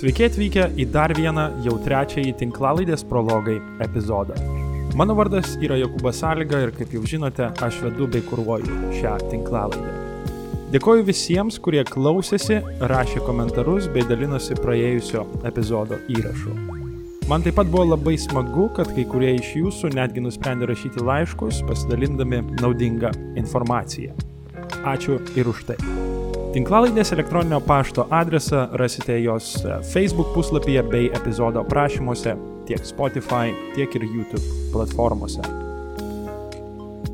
Sveiki atvykę į dar vieną jau trečiąjį tinklalaidės prologai epizodą. Mano vardas yra Jokubas Sąlyga ir kaip jau žinote, aš vedu bei kuruoju šią tinklalaidę. Dėkoju visiems, kurie klausėsi, rašė komentarus bei dalinosi praėjusio epizodo įrašu. Man taip pat buvo labai smagu, kad kai kurie iš jūsų netgi nusprendė rašyti laiškus, pasidalindami naudingą informaciją. Ačiū ir už tai. Tinklalaidės elektroninio pašto adresą rasite jos e, Facebook puslapyje bei epizodo aprašymuose tiek Spotify, tiek ir YouTube platformose.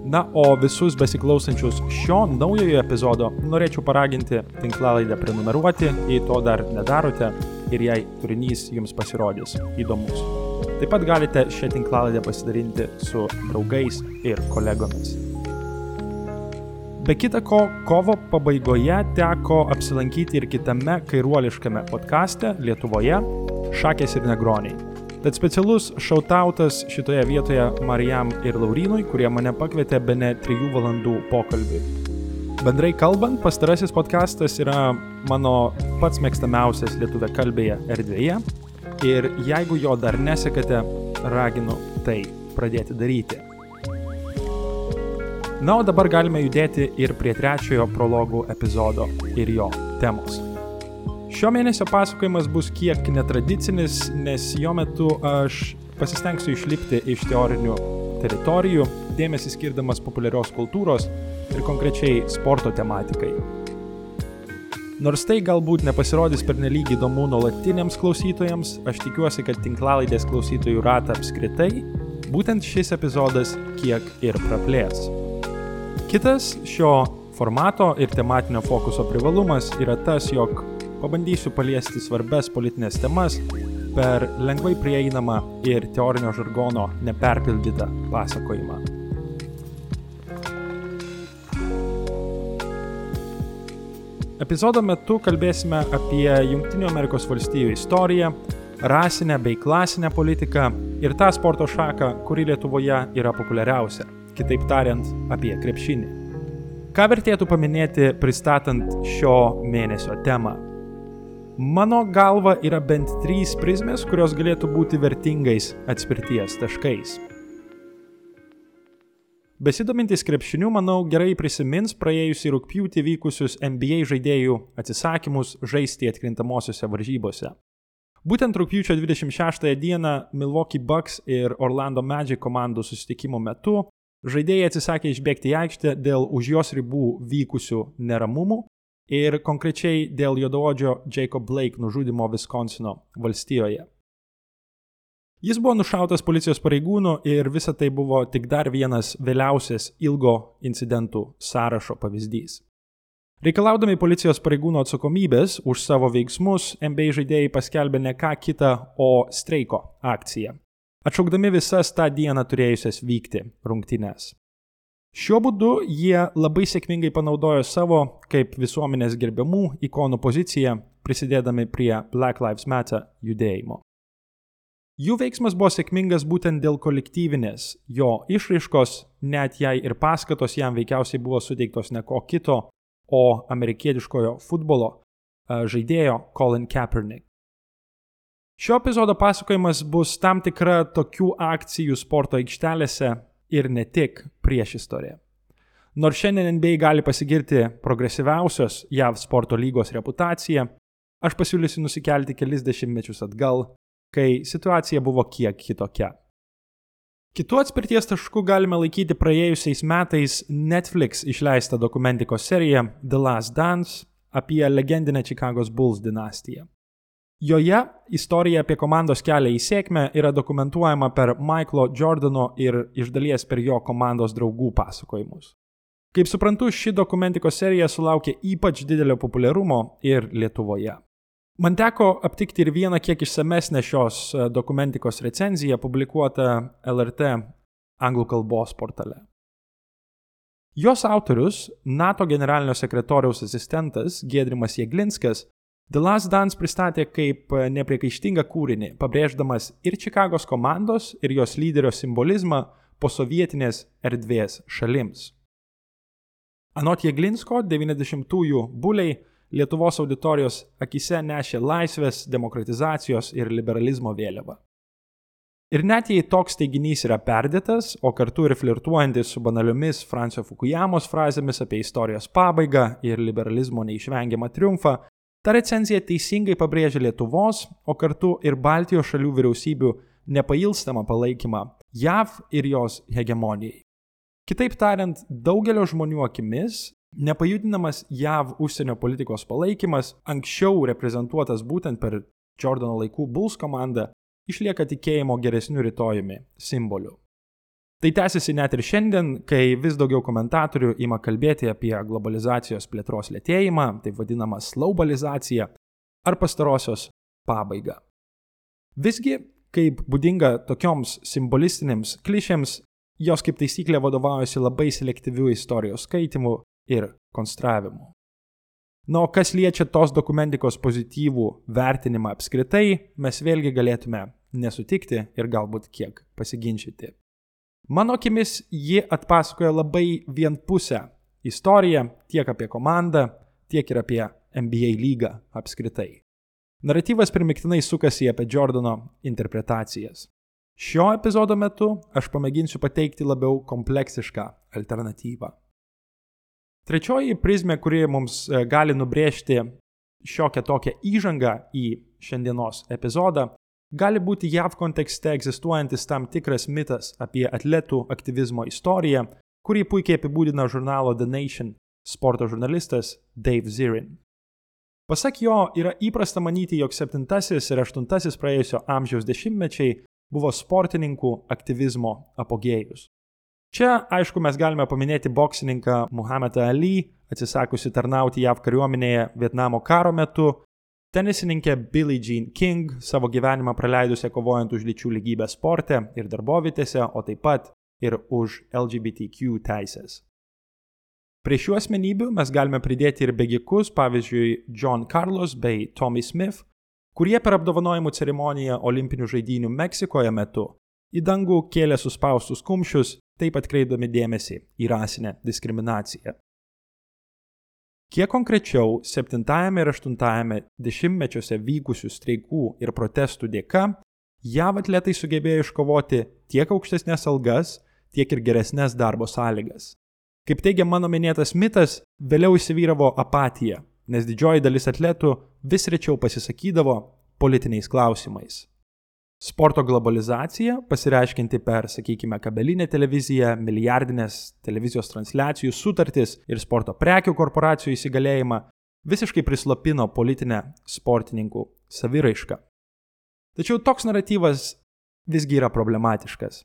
Na, o visus besiklausančius šio naujojo epizodo norėčiau paraginti tinklalaidę prenumeruoti, jei to dar nedarote ir jei turinys jums pasirodys įdomus. Taip pat galite šią tinklalaidę pasidalinti su draugais ir kolegomis. Be kita ko, kovo pabaigoje teko apsilankyti ir kitame kairuoliškame podkaste Lietuvoje - Šakės ir Negroniai. Tad specialus šautautas šitoje vietoje Marijam ir Laurinui, kurie mane pakvietė be ne 3 valandų pokalbį. Bendrai kalbant, pastarasis podkastas yra mano pats mėgstamiausias lietuvė kalbėje erdvėje ir jeigu jo dar nesekate, raginu tai pradėti daryti. Na, o dabar galime judėti ir prie trečiojo prologų epizodo ir jo temos. Šio mėnesio pasakojimas bus kiek netradicinis, nes jo metu aš pasistengsiu išlipti iš teorinių teritorijų, dėmesį skirdamas populiarios kultūros ir konkrečiai sporto tematikai. Nors tai galbūt nepasirodys per nelyg įdomu nuolatiniams klausytojams, aš tikiuosi, kad tinklalaidės klausytojų ratą apskritai būtent šis epizodas kiek ir praplės. Kitas šio formato ir tematinio fokuso privalumas yra tas, jog pabandysiu paliesti svarbes politinės temas per lengvai prieinamą ir teorinio žargono neperpildytą pasakojimą. Epizodo metu kalbėsime apie Junktinių Amerikos valstijų istoriją, rasinę bei klasinę politiką ir tą sporto šaką, kuri Lietuvoje yra populiariausia kitaip tariant, apie krepšinį. Ką vertėtų paminėti pristatant šio mėnesio temą? Mano galva yra bent trys prizmės, kurios galėtų būti vertingais atspirties taškais. Besidomintis krepšiniu, manau, gerai prisimins praėjusį rūpjūtį vykusius NBA žaidėjų atsisakymus žaisti atkrintamosiose varžybose. Būtent rūpjūčio 26 dieną Milwaukee Bucks ir Orlando Magic komandų susitikimo metu Žaidėjai atsisakė išbėgti į aikštę dėl už jos ribų vykusių neramumų ir konkrečiai dėl juodaodžio Jacob Blake nužudimo Viskonsino valstijoje. Jis buvo nušautas policijos pareigūnų ir visa tai buvo tik dar vienas vėliausias ilgo incidentų sąrašo pavyzdys. Reikalaudami policijos pareigūnų atsakomybės už savo veiksmus, NBA žaidėjai paskelbė ne ką kitą, o streiko akciją atšaukdami visas tą dieną turėjusias vykti rungtynes. Šiuo būdu jie labai sėkmingai panaudojo savo kaip visuomenės gerbiamų ikonų poziciją, prisidėdami prie Black Lives Matter judėjimo. Jų veiksmas buvo sėkmingas būtent dėl kolektyvinės jo išraiškos, net jei ir paskatos jam veikiausiai buvo suteiktos ne ko kito, o amerikietiškojo futbolo žaidėjo Colin Kaepernick. Šio epizodo pasakojimas bus tam tikra tokių akcijų sporto aikštelėse ir ne tik prieš istoriją. Nors šiandien NBA gali pasigirti progresyviausios JAV sporto lygos reputacija, aš pasiūlysiu nusikelti kelis dešimtmečius atgal, kai situacija buvo kiek kitokia. Kitu atspirties tašku galime laikyti praėjusiais metais Netflix išleistą dokumentikos seriją The Last Dance apie legendinę Chicago's Bulls dinastiją. Joje istorija apie komandos kelią į sėkmę yra dokumentuojama per Michaelo Jordano ir iš dalies per jo komandos draugų pasakojimus. Kaip suprantu, ši dokumentikos serija sulaukė ypač didelio populiarumo ir Lietuvoje. Man teko aptikti ir vieną kiek išsamesnę šios e, dokumentikos recenziją publikuotą LRT anglų kalbos portale. Jos autorius, NATO generalinio sekretoriaus asistentas Gedrimas Jėglinskas, The Last Dance pristatė kaip e, nepriekaištingą kūrinį, pabrėždamas ir Čikagos komandos, ir jos lyderio simbolizmą posovietinės erdvės šalims. Anot Jeglinsko, 90-ųjų buliai Lietuvos auditorijos akise nešė laisvės, demokratizacijos ir liberalizmo vėliavą. Ir net jei toks teiginys yra perdėtas, o kartu ir flirtuojantis su banaliomis Francio Fukuyamos frazėmis apie istorijos pabaigą ir liberalizmo neišvengiamą triumfą, ta recenzija teisingai pabrėžia Lietuvos, o kartu ir Baltijos šalių vyriausybių nepailstamą palaikymą JAV ir jos hegemonijai. Kitaip tariant, daugelio žmonių akimis nepajudinamas JAV užsienio politikos palaikymas, anksčiau reprezentuotas būtent per Jordano laikų Bulls komandą, išlieka tikėjimo geresniu rytojumi simboliu. Tai tęsiasi net ir šiandien, kai vis daugiau komentatorių ima kalbėti apie globalizacijos plėtros lėtėjimą, taip vadinamą slaubalizaciją, ar pastarosios pabaigą. Visgi, kaip būdinga tokioms simbolistinėms klišėms, jos kaip taisyklė vadovaujasi labai selektyviu istorijos skaitimu ir konstravimu. Na, o kas liečia tos dokumentikos pozityvų vertinimą apskritai, mes vėlgi galėtume nesutikti ir galbūt kiek pasiginčyti. Mano akimis, ji atpasakoja labai vienpusę istoriją tiek apie komandą, tiek ir apie NBA lygą apskritai. Naratyvas primiktinai sukasi apie Jordano interpretacijas. Šio epizodo metu aš pamėginsiu pateikti labiau kompleksišką alternatyvą. Trečioji prizmė, kuri mums e, gali nubrėžti šiokią tokią įžangą į šiandienos epizodą, gali būti JAV kontekste egzistuojantis tam tikras mitas apie atletų aktyvizmo istoriją, kurį puikiai apibūdina žurnalo The Nation sporto žurnalistas Dave Zirin. Pasak jo, yra įprasta manyti, jog 7 ir 8 praėjusio amžiaus dešimtmečiai buvo sportininkų aktyvizmo apogėjus. Čia, aišku, mes galime paminėti boksininką Muhammedą Ali, atsisakusi tarnauti JAV kariuomenėje Vietnamo karo metu, tenisininkę Billie Jean King, savo gyvenimą praleidusią kovojant už lyčių lygybę sporte ir darbovietėse, o taip pat ir už LGBTQ teisės. Prie šių asmenybių mes galime pridėti ir bėgikus, pavyzdžiui, John Carlos bei Tommy Smith, kurie per apdovanojimų ceremoniją Olimpinių žaidynių Meksikoje metu į dangų kėlė suspaustus kumščius taip atkreipdami dėmesį į rasinę diskriminaciją. Kiek konkrečiau, 7 ir 8 dešimtmečiuose vykusių streikų ir protestų dėka, JAV atletai sugebėjo iškovoti tiek aukštesnės algas, tiek ir geresnės darbo sąlygas. Kaip teigia mano minėtas mitas, vėliau įsivyravo apatija, nes didžioji dalis atletų vis rečiau pasisakydavo politiniais klausimais. Sporto globalizacija, pasireiškinti per, sakykime, kabelinę televiziją, milijardinės televizijos transliacijų sutartis ir sporto prekių korporacijų įsigalėjimą, visiškai prislopino politinę sportininkų saviraišką. Tačiau toks naratyvas visgi yra problematiškas.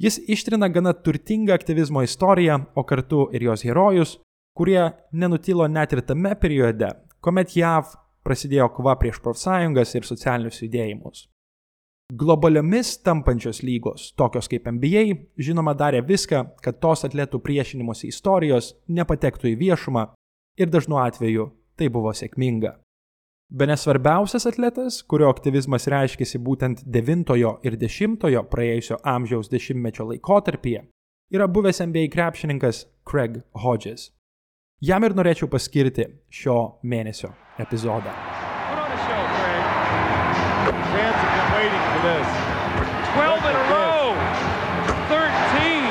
Jis ištrina gana turtingą aktyvizmo istoriją, o kartu ir jos herojus, kurie nenutilo net ir tame periode, kuomet JAV prasidėjo kova prieš profsąjungas ir socialinius judėjimus. Globaliomis tampančios lygos, tokios kaip NBA, žinoma darė viską, kad tos atletų priešinimuose istorijos nepatektų į viešumą ir dažnu atveju tai buvo sėkminga. Bene svarbiausias atletas, kurio aktyvizmas reiškėsi būtent 9 ir 10 praėjusio amžiaus dešimtmečio laikotarpyje, yra buvęs NBA krepšininkas Craig Hodges. Jam ir norėčiau paskirti šio mėnesio epizodą. This. 12 in a row. 13.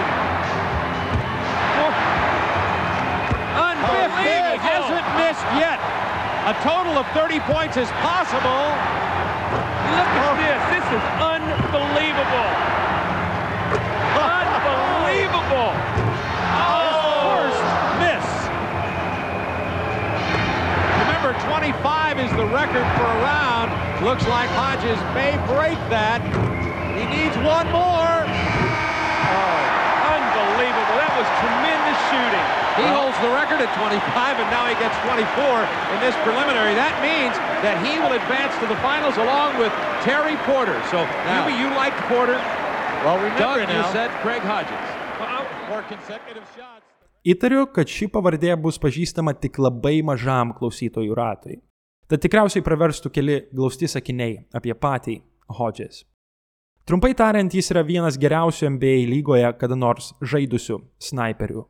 Unbelievable. He hasn't missed yet. A total of 30 points is possible. Look at this. This is. Unbelievable. Remember, 25 is the record for a round. Looks like Hodges may break that. He needs one more. Oh, unbelievable. That was tremendous shooting. He holds the record at 25, and now he gets 24 in this preliminary. That means that he will advance to the finals along with Terry Porter. So, now, you, you liked Porter. Well, remember Doug, now, you said Craig Hodges. For consecutive shots. Įtariu, kad ši pavardė bus pažįstama tik labai mažam klausytojų ratui. Tad tikriausiai praverstų keli glausti sakiniai apie patį Hodges. Trumpai tariant, jis yra vienas geriausių NBA lygoje kada nors žaidusių snaiperių.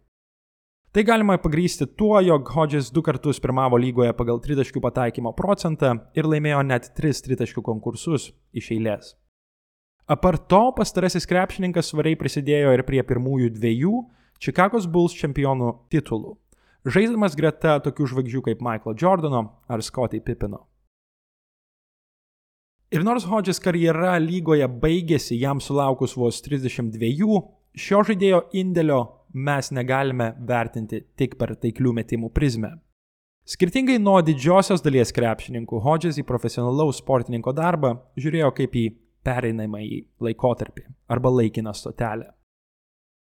Tai galima pagrysti tuo, jog Hodges du kartus pirmavo lygoje pagal tritaškių pataikymo procentą ir laimėjo net tris tritaškių konkursus iš eilės. Apart to, pastarasis krepšininkas svariai prisidėjo ir prie pirmųjų dviejų Čikagos Bulls čempionų titulų, žaiddamas greta tokių žvaigždžių kaip Michael Jordano ar Scottie Pippino. Ir nors Hodges karjera lygoje baigėsi jam sulaukus vos 32, šio žaidėjo indėlio mes negalime vertinti tik per taiklių metimų prizmę. Skirtingai nuo didžiosios dalies krepšininkų, Hodges į profesionalaus sportininko darbą žiūrėjo kaip į pereinamąjį laikotarpį arba laikiną stotelę.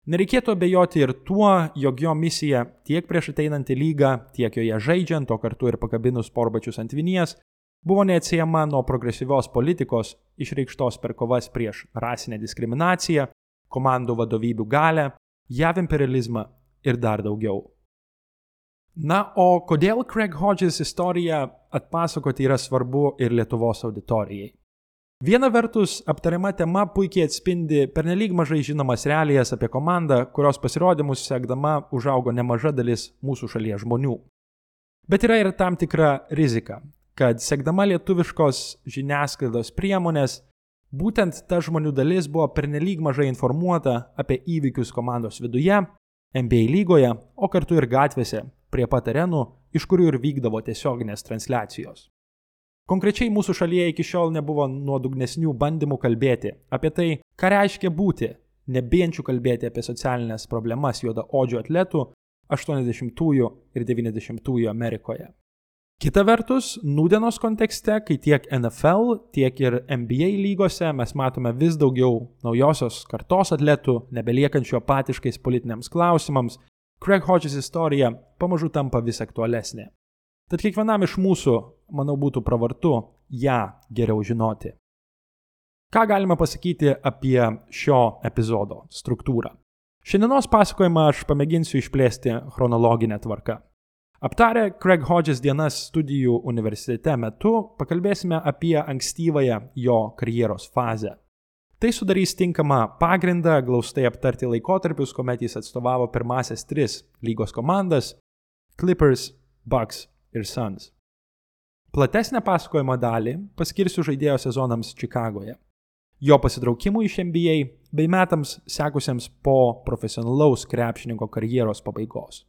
Nereikėtų abejoti ir tuo, jog jo misija tiek prieš ateinantį lygą, tiek joje žaidžiant, o kartu ir pakabinus porbačius ant vinies, buvo neatsiejama nuo progresyvios politikos išreikštos per kovas prieš rasinę diskriminaciją, komandų vadovybių galę, JAV imperializmą ir dar daugiau. Na, o kodėl Craig Hodges istoriją atpasakoti yra svarbu ir Lietuvos auditorijai? Viena vertus, aptariama tema puikiai atspindi pernelyg mažai žinomas realijas apie komandą, kurios pasirodymus sekdama užaugo nemaža dalis mūsų šalies žmonių. Bet yra ir tam tikra rizika, kad sekdama lietuviškos žiniasklaidos priemonės, būtent ta žmonių dalis buvo pernelyg mažai informuota apie įvykius komandos viduje, NBA lygoje, o kartu ir gatvėse, prie pat arenų, iš kurių ir vykdavo tiesioginės transliacijos. Konkrečiai mūsų šalyje iki šiol nebuvo nuodugnesnių bandymų kalbėti apie tai, ką reiškia būti, nebijančių kalbėti apie socialinės problemas juodaodžių atletų 80-ųjų ir 90-ųjų Amerikoje. Kita vertus, nūdienos kontekste, kai tiek NFL, tiek ir NBA lygose mes matome vis daugiau naujosios kartos atletų, nebeliekančių apatiškais politiniams klausimams, Craig Hodges istorija pamažu tampa vis aktualesnė. Tad kiekvienam iš mūsų, manau, būtų pravartu ją geriau žinoti. Ką galime pasakyti apie šio epizodo struktūrą? Šiandienos pasakojimą aš pamėginsiu išplėsti chronologinę tvarką. Aptarę Craig Hodges dienas studijų universitete metu, pakalbėsime apie ankstyvąją jo karjeros fazę. Tai sudarys tinkamą pagrindą glaustai aptarti laikotarpius, kuomet jis atstovavo pirmasias tris lygos komandas - Clippers, Bucks ir Suns. Platesnę pasakojimo dalį paskirsiu žaidėjo sezonams Čikagoje, jo pasitraukimui iš NBA bei metams sekusiems po profesionalaus krepšininko karjeros pabaigos.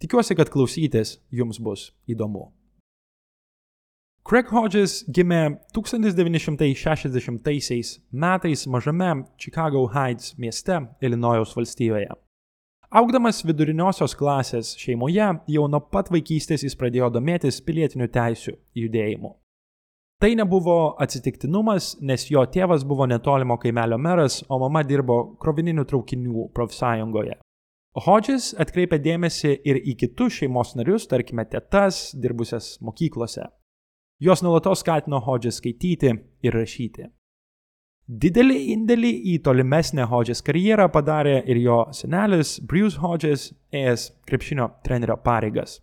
Tikiuosi, kad klausytis jums bus įdomu. Craig Hodges gimė 1960 metais mažame Chicago Heights mieste Ilinojaus valstijoje. Augdamas viduriniosios klasės šeimoje, jau nuo pat vaikystės jis pradėjo domėtis pilietinių teisių judėjimu. Tai nebuvo atsitiktinumas, nes jo tėvas buvo netolimo kaimelio meras, o mama dirbo krovininių traukinių profsąjungoje. Hodges atkreipė dėmesį ir į kitus šeimos narius, tarkime, tetas, dirbusias mokyklose. Jos nuolatos skatino Hodges skaityti ir rašyti. Didelį indėlį į tolimesnę Hodges karjerą padarė ir jo senelis Bruce Hodges, ėjęs krepšinio trenerio pareigas.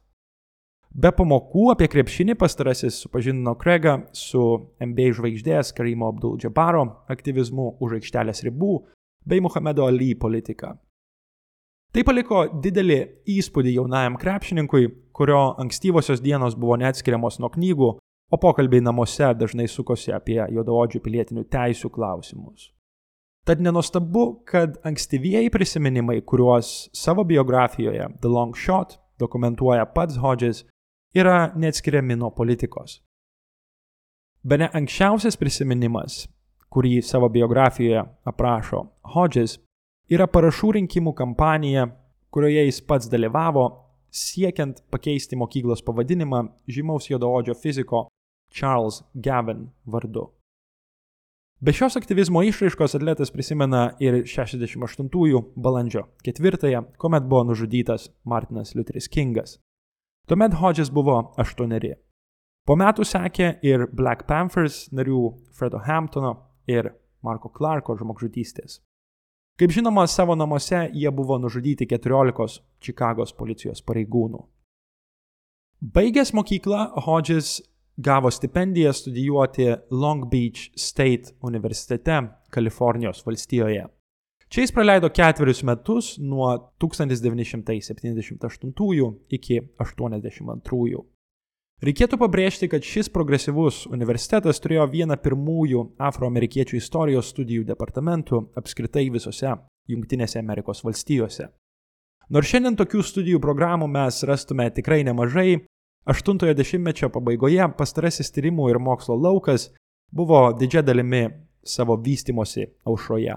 Be pamokų apie krepšinį pastarasis supažindino Craigą su NBA žvaigždės Karimo Abdul Jabaro aktyvizmu už aikštelės ribų bei Muhamedo Ali politika. Tai paliko didelį įspūdį jaunajam krepšininkui, kurio ankstyvosios dienos buvo neatskiriamos nuo knygų, o pokalbiai namuose dažnai sukosi apie juodaodžių pilietinių teisų klausimus. Tad nenostabu, kad ankstyvieji prisiminimai, kuriuos savo biografijoje The Long Shot dokumentuoja pats Hodges, yra neatskiriami nuo politikos. Bene anksčiausias prisiminimas, kurį savo biografijoje aprašo Hodges, yra parašų rinkimų kampanija, kurioje jis pats dalyvavo siekiant pakeisti mokyklos pavadinimą žymaus juodaodžio fiziko Charles Gavin vardu. Be šios aktyvizmo išraiškos atletas prisimena ir 68-ųjų balandžio 4-ąją, kuomet buvo nužudytas Martinas Lutheris Kingas. Tuomet Hodges buvo 8. Po metų sekė ir Black Panthers narių Fredo Hamptono ir Marko Clarko žmogžudystės. Kaip žinoma, savo namuose jie buvo nužudyti 14 Čikagos policijos pareigūnų. Baigęs mokyklą, Hodges gavo stipendiją studijuoti Long Beach State universitete Kalifornijos valstijoje. Čia jis praleido ketverius metus nuo 1978 iki 1982. Reikėtų pabrėžti, kad šis progresyvus universitetas turėjo vieną pirmųjų afroamerikiečių istorijos studijų departamentų apskritai visose Junktinėse Amerikos valstijose. Nors šiandien tokių studijų programų mes rastume tikrai nemažai, 80-mečio pabaigoje pastarasis tyrimų ir mokslo laukas buvo didžia dalimi savo vystimosi aušroje.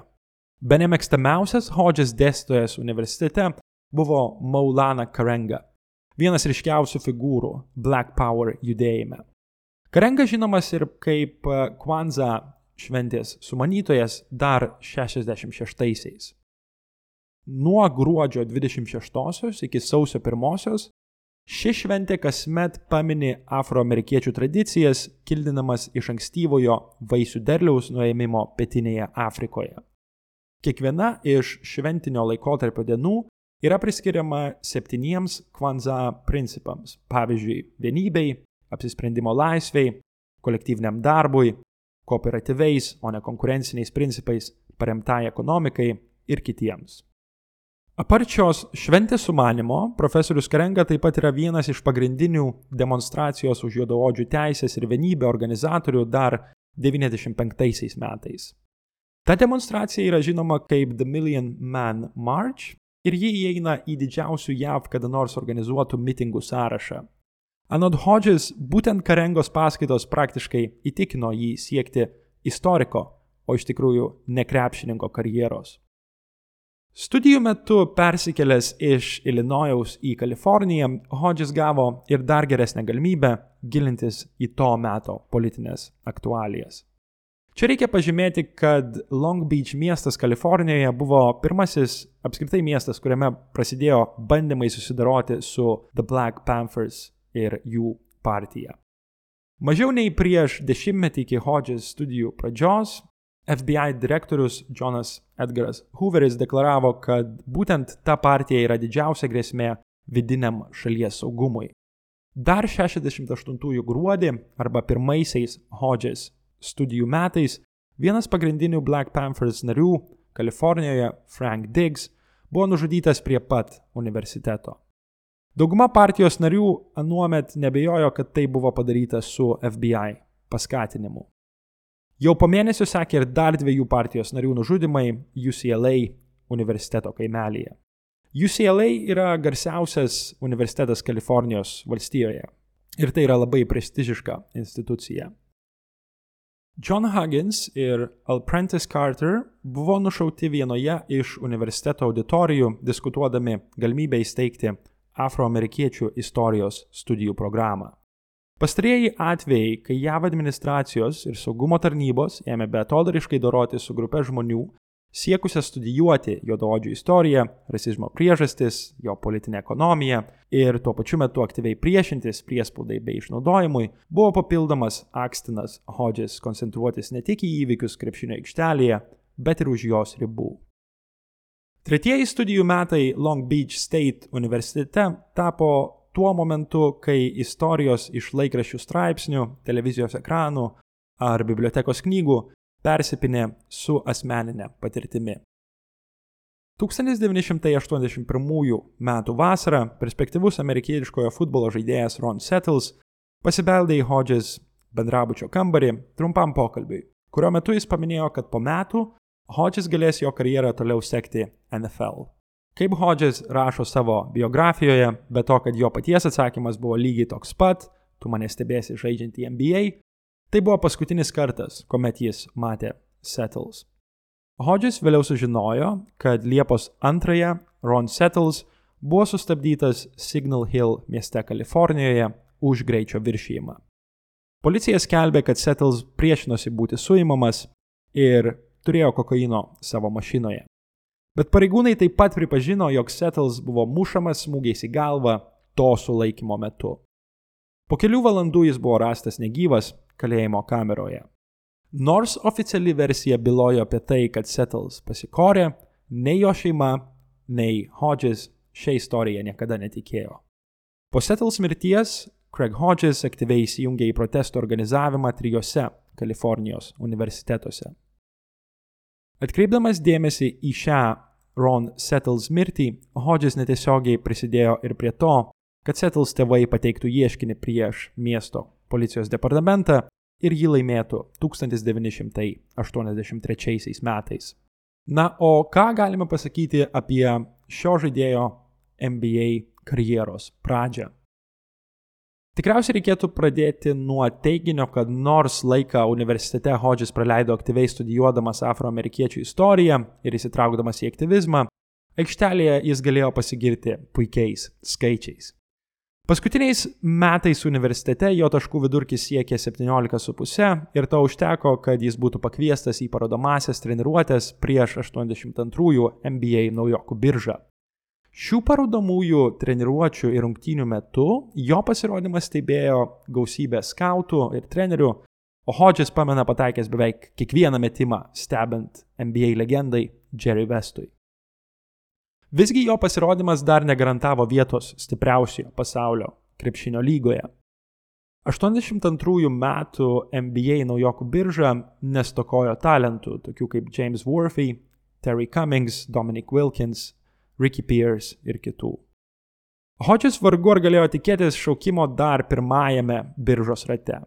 Bene mėgstamiausias Hodges dėstytojas universitete buvo Maulana Karenga, vienas ryškiausių figūrų Black Power judėjime. Karenga žinomas ir kaip Kwanza šventės sumanytojas dar 66-aisiais. Nuo gruodžio 26 iki sausio 1 ši šventė kasmet pamini afroamerikiečių tradicijas, kildinamas iš ankstyvojo vaisių derliaus nuėmimo pietinėje Afrikoje. Kiekviena iš šventinio laikotarpio dienų yra priskiriama septyniems kvanza principams - pavyzdžiui, vienybei, apsisprendimo laisvei, kolektyviniam darbui, kooperatyviais, o ne konkurenciniais principais, paremtai ekonomikai ir kitiems. Aparčios šventės sumanimo, profesorius Karenga taip pat yra vienas iš pagrindinių demonstracijos už juodaodžių teisės ir vienybę organizatorių dar 95 metais. Ta demonstracija yra žinoma kaip The Million Man March ir ji įeina į didžiausių JAV kada nors organizuotų mitingų sąrašą. Anot Hodges, būtent Karengos paskaitos praktiškai įtikino jį siekti istoriko, o iš tikrųjų nekrepšininko karjeros. Studijų metu persikėlęs iš Illinojaus į Kaliforniją, Hodges gavo ir dar geresnę galimybę gilintis į to meto politinės aktualijas. Čia reikia pažymėti, kad Long Beach miestas Kalifornijoje buvo pirmasis apskritai miestas, kuriame prasidėjo bandymai susidoroti su The Black Panthers ir jų partija. Mažiau nei prieš dešimtmetį iki Hodges studijų pradžios FBI direktorius Jonas Edgaras Hooveris deklaravo, kad būtent ta partija yra didžiausia grėsmė vidiniam šalies saugumui. Dar 68 gruodį arba pirmaisiais Hodges studijų metais vienas pagrindinių Black Panthers narių Kalifornijoje, Frank Diggs, buvo nužudytas prie pat universiteto. Dauguma partijos narių anuomet nebejojo, kad tai buvo padaryta su FBI paskatinimu. Jau po mėnesio sekė ir dar dviejų partijos narių nužudimai UCLA universiteto kaimelyje. UCLA yra garsiausias universitetas Kalifornijos valstijoje ir tai yra labai prestižiška institucija. John Huggins ir Alprentice Carter buvo nušauti vienoje iš universiteto auditorijų diskutuodami galimybę įsteigti afroamerikiečių istorijos studijų programą. Pastarieji atvejai, kai JAV administracijos ir saugumo tarnybos ėmė betodariškai doroti su grupe žmonių, siekusią studijuoti juodaodžių istoriją, rasizmo priežastis, jo politinę ekonomiją ir tuo pačiu metu aktyviai priešintis priespaudai bei išnaudojimui, buvo papildomas akstinas Hodges koncentruotis ne tik į įvykius krepšinio aikštelėje, bet ir už jos ribų. Tretieji studijų metai Long Beach State universitete tapo tuo momentu, kai istorijos iš laikraščių straipsnių, televizijos ekranų ar bibliotekos knygų persipinė su asmeninė patirtimi. 1981 m. vasarą perspektyvus amerikietiškojo futbolo žaidėjas Ron Settles pasibeldė į Hodges bendrabučio kambarį trumpam pokalbiui, kurio metu jis paminėjo, kad po metų Hodges galės jo karjerą toliau sekti NFL. Kaip Hodges rašo savo biografijoje, be to, kad jo paties atsakymas buvo lygiai toks pat, tu mane stebėsi žaidžiant į NBA, tai buvo paskutinis kartas, kuomet jis matė Settles. Hodges vėliau sužinojo, kad Liepos 2 Ron Settles buvo sustabdytas Signal Hill mieste Kalifornijoje už greičio viršijimą. Policija skelbė, kad Settles priešinosi būti suimamas ir turėjo kokaino savo mašinoje. Bet pareigūnai taip pat pripažino, jog Settles buvo mušamas smūgiais į galvą to sulaikymo metu. Po kelių valandų jis buvo rastas negyvas kalėjimo kameroje. Nors oficiali versija bylojo apie tai, kad Settles pasikorė, nei jo šeima, nei Hodges šią istoriją niekada netikėjo. Po Settles mirties Craig Hodges aktyviai įsijungė į protestų organizavimą trijose Kalifornijos universitetuose Atkreipdamas dėmesį į šią Ron Settles mirtį, Hodges netiesiogiai prisidėjo ir prie to, kad Settles tėvai pateiktų ieškinį prieš miesto policijos departamentą ir jį laimėtų 1983 metais. Na, o ką galime pasakyti apie šio žaidėjo NBA karjeros pradžią? Tikriausiai reikėtų pradėti nuo teiginio, kad nors laiką universitete Hodges praleido aktyviai studijuodamas afroamerikiečių istoriją ir įsitraukdamas į aktyvizmą, aikštelėje jis galėjo pasigirti puikiais skaičiais. Paskutiniais metais universitete jo taškų vidurkis siekė 17,5 ir to užteko, kad jis būtų pakviestas į parodomasias treniruotės prieš 82-ųjų NBA naujokų biržą. Šių parodomųjų treniruočių ir rungtynių metu jo pasirodymas stebėjo gausybę skautų ir trenerių, o Hodges pamena pataikęs beveik kiekvieną metimą stebint NBA legendai Jerry Westui. Visgi jo pasirodymas dar negarantavo vietos stipriausioje pasaulio krepšinio lygoje. 82 metų NBA naujokų birža nestokojo talentų, tokių kaip James Worthy, Terry Cummings, Dominic Wilkins, Ricky Pierce ir kitų. Hodges vargu ar galėjo tikėtis šaukimo dar pirmajame biržos rate.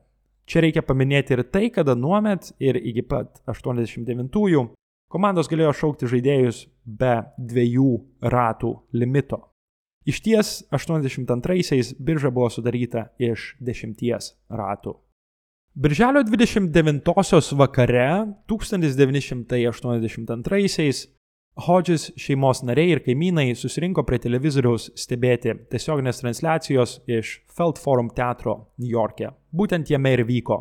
Čia reikia paminėti ir tai, kad anuomet ir iki pat 89-ųjų Komandos galėjo šaukti žaidėjus be dviejų ratų limito. Iš ties 82-aisiais birža buvo sudaryta iš 10 ratų. Birželio 29-osios vakare 1982-aisiais Hodges šeimos nariai ir kaimynai susirinko prie televizoriaus stebėti tiesioginės transliacijos iš Feld Forum teatro New York'e. Būtent jame ir vyko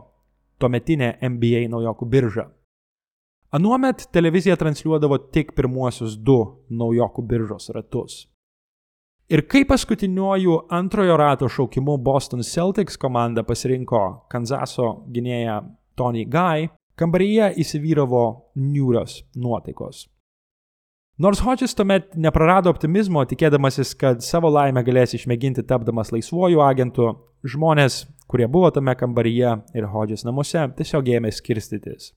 tuometinė NBA naujokų birža. Anuomet televizija transliuodavo tik pirmuosius du naujokų biržos ratus. Ir kai paskutiniuoju antrojo rato šaukimu Boston Celtics komanda pasirinko Kanzaso gynėją Tony Guy, kambaryje įsivyravo niūrios nuotaikos. Nors Hodges tuomet neprarado optimizmo, tikėdamasis, kad savo laimę galės išmėginti tapdamas laisvuoju agentu, žmonės, kurie buvo tame kambaryje ir Hodges namuose, tiesiog ėmė skirstytis.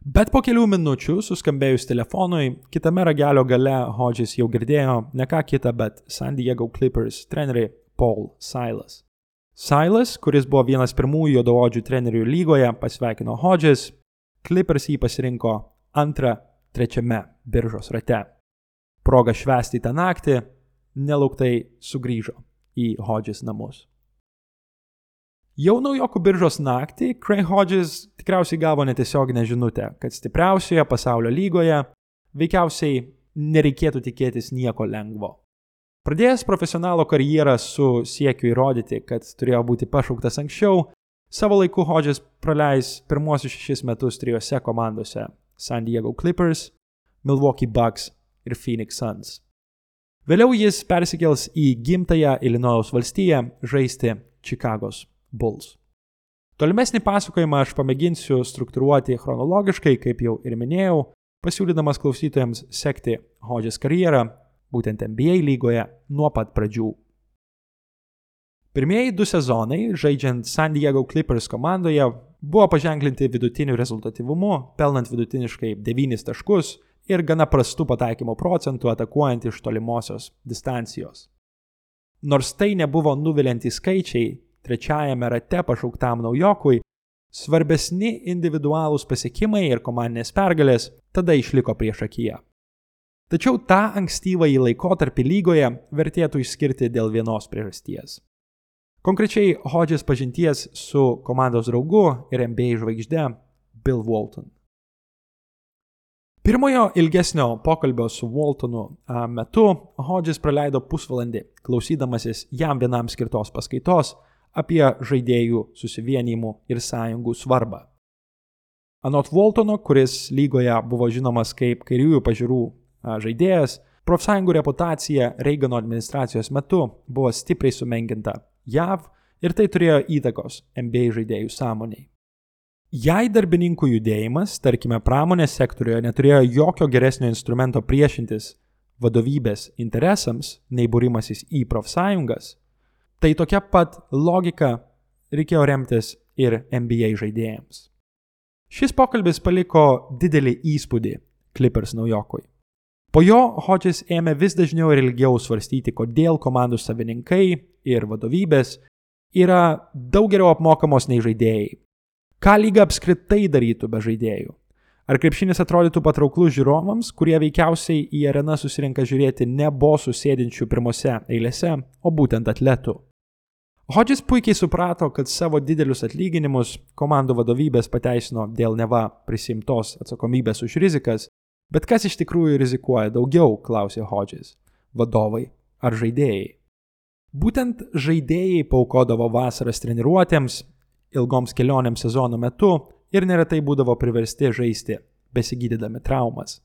Bet po kelių minučių, suskambėjus telefonui, kitame ragelio gale Hodges jau girdėjo ne ką kitą, bet San Diego Clippers trenerį Paul Silas. Silas, kuris buvo vienas pirmųjų juodaodžių trenerių lygoje, pasveikino Hodges, Clippers jį pasirinko antrą, trečiame biržos rate. Proga švęsti tą naktį, nelauktai sugrįžo į Hodges namus. Jau naujokų biržos naktį Craig Hodges tikriausiai gavo netiesioginę žinutę, kad stipriausioje pasaulio lygoje veikiausiai nereikėtų tikėtis nieko lengvo. Pradėjęs profesionalo karjerą su siekiu įrodyti, kad turėjo būti pašauktas anksčiau, savo laiku Hodges praleis pirmosius šešis metus trijose komandose - San Diego Clippers, Milwaukee Bucks ir Phoenix Suns. Vėliau jis persikels į gimtąją Illinois valstiją žaisti Čikagos Bulls. Tolimesnį pasakojimą aš pamėginsiu struktūruoti chronologiškai, kaip jau ir minėjau, pasiūlydamas klausytojams sekti Hodges karjerą, būtent NBA lygoje, nuo pat pradžių. Pirmieji du sezonai, žaidžiant San Diego Clippers komandoje, buvo paženklinti vidutiniu rezultatyvumu, pelnant vidutiniškai 9 taškus ir gana prastu pataikymo procentu atakuojant iš tolimosios distancijos. Nors tai nebuvo nuviliantys skaičiai, trečiajame rate pašauktam naujokui, svarbesni individualūs pasiekimai ir komandinės pergalės tada išliko prieš akiją. Tačiau tą ankstyvąjį laikotarpį lygoje vertėtų išskirti dėl vienos priežasties. Konkrečiai Hodges pažinties su komandos draugu ir NBA žvaigžde Bill Walton. Pirmojo ilgesnio pokalbio su Waltonu metu Hodges praleido pusvalandį klausydamasis jam vienam skirtos paskaitos apie žaidėjų susivienimų ir sąjungų svarbą. Anot Waltono, kuris lygoje buvo žinomas kaip kairiųjų pažiūrų žaidėjas, profsąjungų reputacija Reigano administracijos metu buvo stipriai sumenkinta JAV ir tai turėjo įtakos NBA žaidėjų sąmoniai. Jei darbininkų judėjimas, tarkime, pramonės sektoriuje neturėjo jokio geresnio instrumento priešintis vadovybės interesams nei būrimasis į profsąjungas, Tai tokia pat logika reikėjo remtis ir NBA žaidėjams. Šis pokalbis paliko didelį įspūdį Clippers naujokui. Po jo Hodges ėmė vis dažniau ir ilgiau svarstyti, kodėl komandų savininkai ir vadovybės yra daug geriau apmokamos nei žaidėjai. Ką lyga apskritai darytų be žaidėjų? Ar krepšinis atrodytų patrauklus žiūrovams, kurie veikiausiai į areną susirinka žiūrėti ne bosų sėdinčių pirmose eilėse, o būtent atletų? Hodges puikiai suprato, kad savo didelius atlyginimus komandų vadovybės pateisino dėl neva prisimtos atsakomybės už rizikas, bet kas iš tikrųjų rizikuoja daugiau, klausė Hodges - vadovai ar žaidėjai? Būtent žaidėjai paukodavo vasaras treniruotėms, ilgoms kelionėms sezono metu ir neretai būdavo priversti žaisti, besigydydami traumas.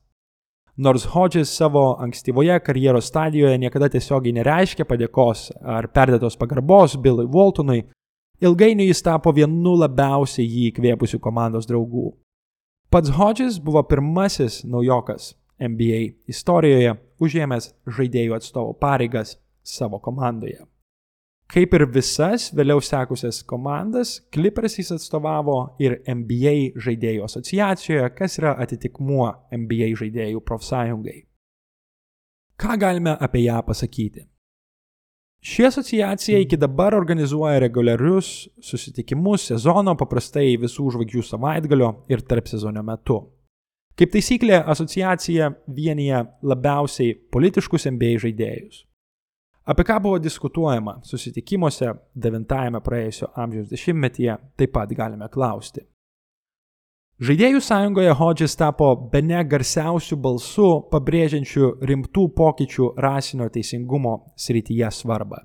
Nors Hodges savo ankstyvoje karjeros stadijoje niekada tiesiogiai nereiškė padėkos ar perdėtos pagarbos Billui Waltonui, ilgainiui jis tapo vienu labiausiai jį įkvėpusių komandos draugų. Pats Hodges buvo pirmasis naujokas NBA istorijoje užėmęs žaidėjų atstovų pareigas savo komandoje. Kaip ir visas vėliau sekusias komandas, Clippers jis atstovavo ir NBA žaidėjų asociacijoje, kas yra atitikmuo NBA žaidėjų profsąjungai. Ką galime apie ją pasakyti? Ši asociacija iki dabar organizuoja reguliarius susitikimus sezono paprastai visų žvaigždžių savaitgalio ir tarp sezono metu. Kaip taisyklė, asociacija vienyje labiausiai politiškus NBA žaidėjus. Apie ką buvo diskutuojama susitikimuose 9-ame praėjusio amžiaus dešimtmetyje, taip pat galime klausti. Žaidėjų sąjungoje Hodges tapo be ne garsiausių balsų, pabrėžiančių rimtų pokyčių rasinio teisingumo srityje svarbą.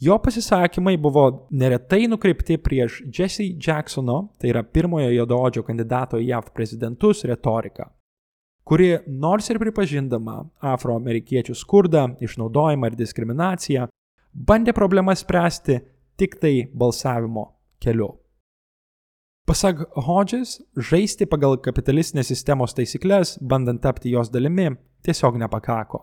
Jo pasisakymai buvo neretai nukreipti prieš Jesse Jacksono, tai yra pirmojo juodaodžio kandidato į JAV prezidentus, retoriką kuri nors ir pripažindama afroamerikiečių skurdą, išnaudojimą ir diskriminaciją, bandė problemas spręsti tik tai balsavimo keliu. Pasak Hodges, žaisti pagal kapitalistinės sistemos taisyklės, bandant tapti jos dalimi, tiesiog nepakako.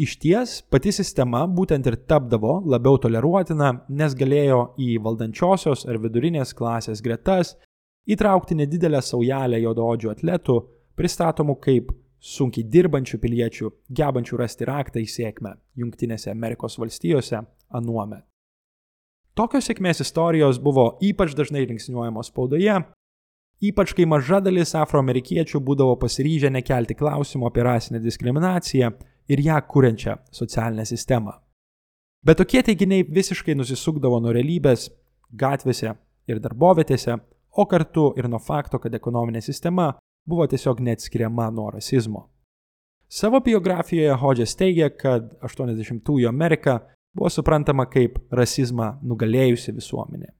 Iš ties, pati sistema būtent ir tapdavo labiau toleruotina, nes galėjo į valdančiosios ar vidurinės klasės gretas įtraukti nedidelę saujelę juododžių atletų, pristatomų kaip sunkiai dirbančių piliečių, gebančių rasti raktą į sėkmę Junktinėse Amerikos valstijose anuomet. Tokios sėkmės istorijos buvo ypač dažnai linksniuojamos spaudoje, ypač kai maža dalis afroamerikiečių būdavo pasiryžę nekelti klausimų apie rasinę diskriminaciją ir ją kuriančią socialinę sistemą. Bet tokie teiginiai visiškai nusisukdavo nuo realybės gatvėse ir darbovietėse, o kartu ir nuo fakto, kad ekonominė sistema buvo tiesiog neatskiriama nuo rasizmo. Savo biografijoje Hodges teigia, kad 80-ųjų Amerika buvo suprantama kaip rasizmą nugalėjusi visuomenė.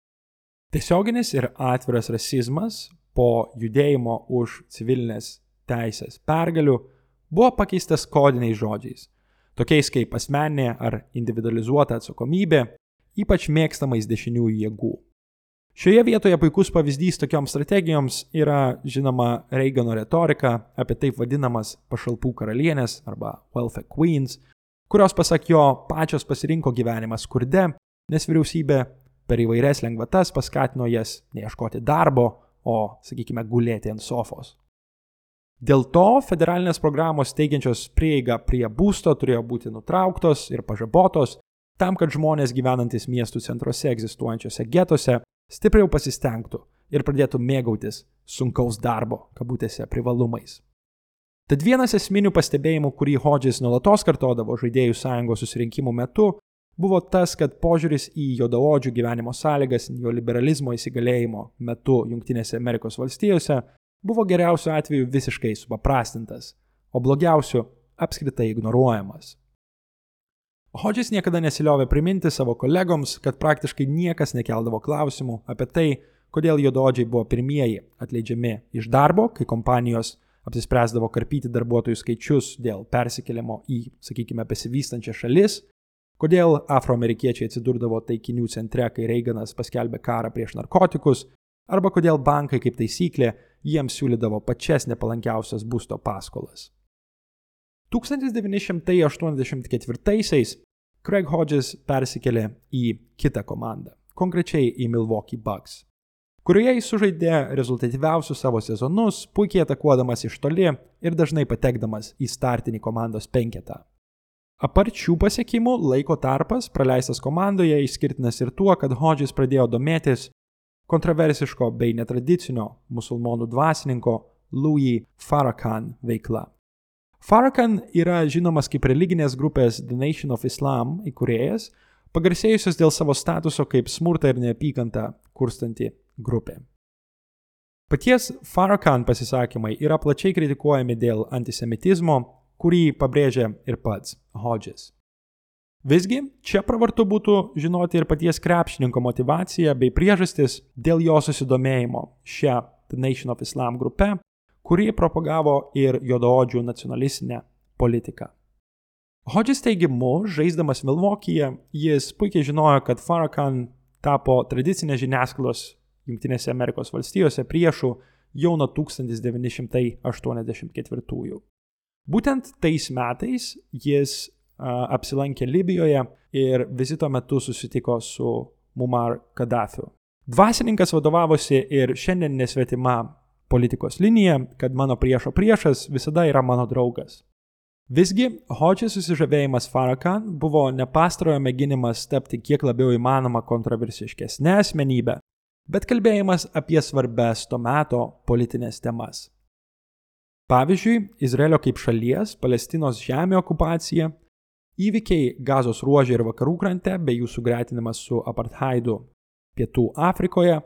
Tiesioginis ir atviras rasizmas po judėjimo už civilinės teisės pergalių buvo pakeistas kodiniais žodžiais, tokiais kaip asmeninė ar individualizuota atsakomybė, ypač mėgstamais dešiniųjų jėgų. Šioje vietoje puikus pavyzdys tokioms strategijoms yra žinoma Reigano retorika apie taip vadinamas pašalpų karalienės arba welfare queens, kurios pasak jo pačios pasirinko gyvenimą skurde, nes vyriausybė per įvairias lengvatas paskatino jas neieškoti darbo, o, sakykime, gulėti ant sofos. Dėl to federalinės programos teigiančios prieigą prie būsto turėjo būti nutrauktos ir pažabotos, tam, kad žmonės gyvenantis miestų centruose egzistuojančiose getuose stipriau pasistengtų ir pradėtų mėgautis sunkaus darbo, kabutėse, privalumais. Tad vienas esminių pastebėjimų, kurį Hodges nuolatos kartodavo žaidėjų sąjungos susirinkimų metu, buvo tas, kad požiūris į jodaodžių gyvenimo sąlygas neoliberalizmo įsigalėjimo metu Junktinėse Amerikos valstijose buvo geriausiu atveju visiškai supaprastintas, o blogiausiu apskritai ignoruojamas. Hodges niekada nesiliovė priminti savo kolegoms, kad praktiškai niekas nekeldavo klausimų apie tai, kodėl juododžiai buvo pirmieji atleidžiami iš darbo, kai kompanijos apsispręsdavo karpyti darbuotojų skaičius dėl persikėlimo į, sakykime, besivystančią šalis, kodėl afroamerikiečiai atsidurdavo taikinių centre, kai Reiganas paskelbė karą prieš narkotikus, arba kodėl bankai kaip taisyklė jiems siūlydavo pačias nepalankiausias būsto paskolas. 1984-aisiais Craig Hodges persikėlė į kitą komandą, konkrečiai į Milwaukee Bucks. Kurioje jis sužaidė rezultatyviausius savo sezonus, puikiai atakuodamas iš toli ir dažnai patekdamas į startinį komandos penketą. Apart šių pasiekimų, laiko tarpas praleistas komandoje išskirtinas ir tuo, kad Hodžis pradėjo domėtis kontroversiško bei netradicinio musulmonų dvasininko Louis Farrakhan veikla. Farrakhan yra žinomas kaip religinės grupės The Nation of Islam įkūrėjas, pagarsėjusios dėl savo statuso kaip smurtą ir neapykantą kurstanti grupė. Paties Farrakhan pasisakymai yra plačiai kritikuojami dėl antisemitizmo, kurį pabrėžia ir pats Hodges. Visgi, čia pravartu būtų žinoti ir paties krepšininko motivaciją bei priežastis dėl jo susidomėjimo šią The Nation of Islam grupę, kuri propagavo ir juodaodžių nacionalistinę politiką. Hodges teigimu, žaisdamas Milvokyje, jis puikiai žinojo, kad Farrakhan tapo tradicinės žiniasklaidos Junktinėse Amerikos valstijose priešų jau nuo 1984. Būtent tais metais jis apsilankė Libijoje ir vizito metu susitiko su Mumar Kaddafiu. Dvasininkas vadovavosi ir šiandien nesvetima politikos linija, kad mano priešo priešas visada yra mano draugas. Visgi, Hodžės susižavėjimas Farrakhan buvo nepastarojo mėginimas tapti kiek labiau įmanoma kontroversiškesnė asmenybė, bet kalbėjimas apie svarbes to meto politinės temas. Pavyzdžiui, Izraelio kaip šalies, Palestinos žemė okupacija, įvykiai Gazos ruožė ir vakarų krante bei jų sugretinimas su apartheidu Pietų Afrikoje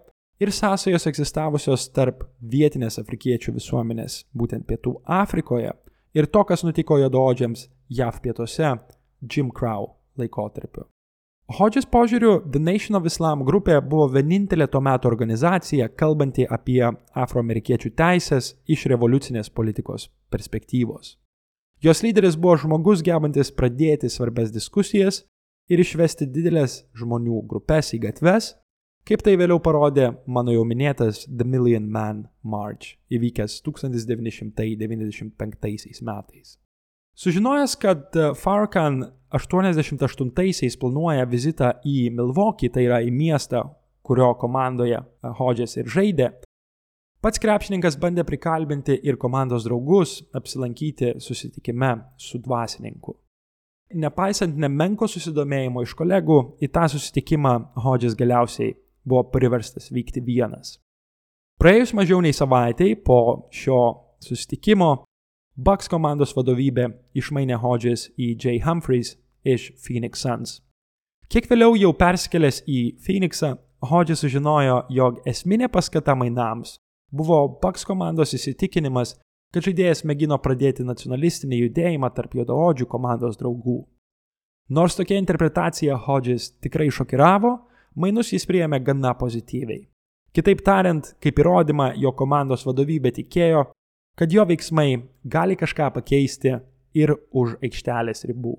ir sąsajos egzistavusios tarp vietinės afrikiečių visuomenės, būtent Pietų Afrikoje, ir to, kas nutiko jododžiams JAV pietuose Jim Crow laikotarpiu. Hodžės požiūriu, The Nation of Islam grupė buvo vienintelė tuo metu organizacija, kalbanti apie afroamerikiečių teisės iš revoliucinės politikos perspektyvos. Jos lyderis buvo žmogus gebantis pradėti svarbes diskusijas ir išvesti didelės žmonių grupės į gatves, kaip tai vėliau parodė mano jau minėtas The Million Man March, įvykęs 1995 metais. Sužinojęs, kad e, Farrakhan 88-aisiais planuoja vizitą į Milwaukee, tai yra į miestą, kurio komandoje e, Hodges ir žaidė, pats krepšininkas bandė prikalbinti ir komandos draugus apsilankyti susitikime su dvasininku. Nepaisant nemenko susidomėjimo iš kolegų, į tą susitikimą Hodges galiausiai buvo priverstas vykti vienas. Praėjus mažiau nei savaitėjai po šio susitikimo, Bucks komandos vadovybė išmainė Hodges į Jay Humphreys iš Phoenix Suns. Kiek vėliau jau perskelęs į Phoenixą, Hodges sužinojo, jog esminė paskata mainams buvo Bucks komandos įsitikinimas, kad žaidėjas mėgino pradėti nacionalistinį judėjimą tarp juodaodžių komandos draugų. Nors tokia interpretacija Hodges tikrai šokiravo, mainus jis priėmė gana pozityviai. Kitaip tariant, kaip įrodymą, jo komandos vadovybė tikėjo, kad jo veiksmai gali kažką pakeisti ir už aikštelės ribų.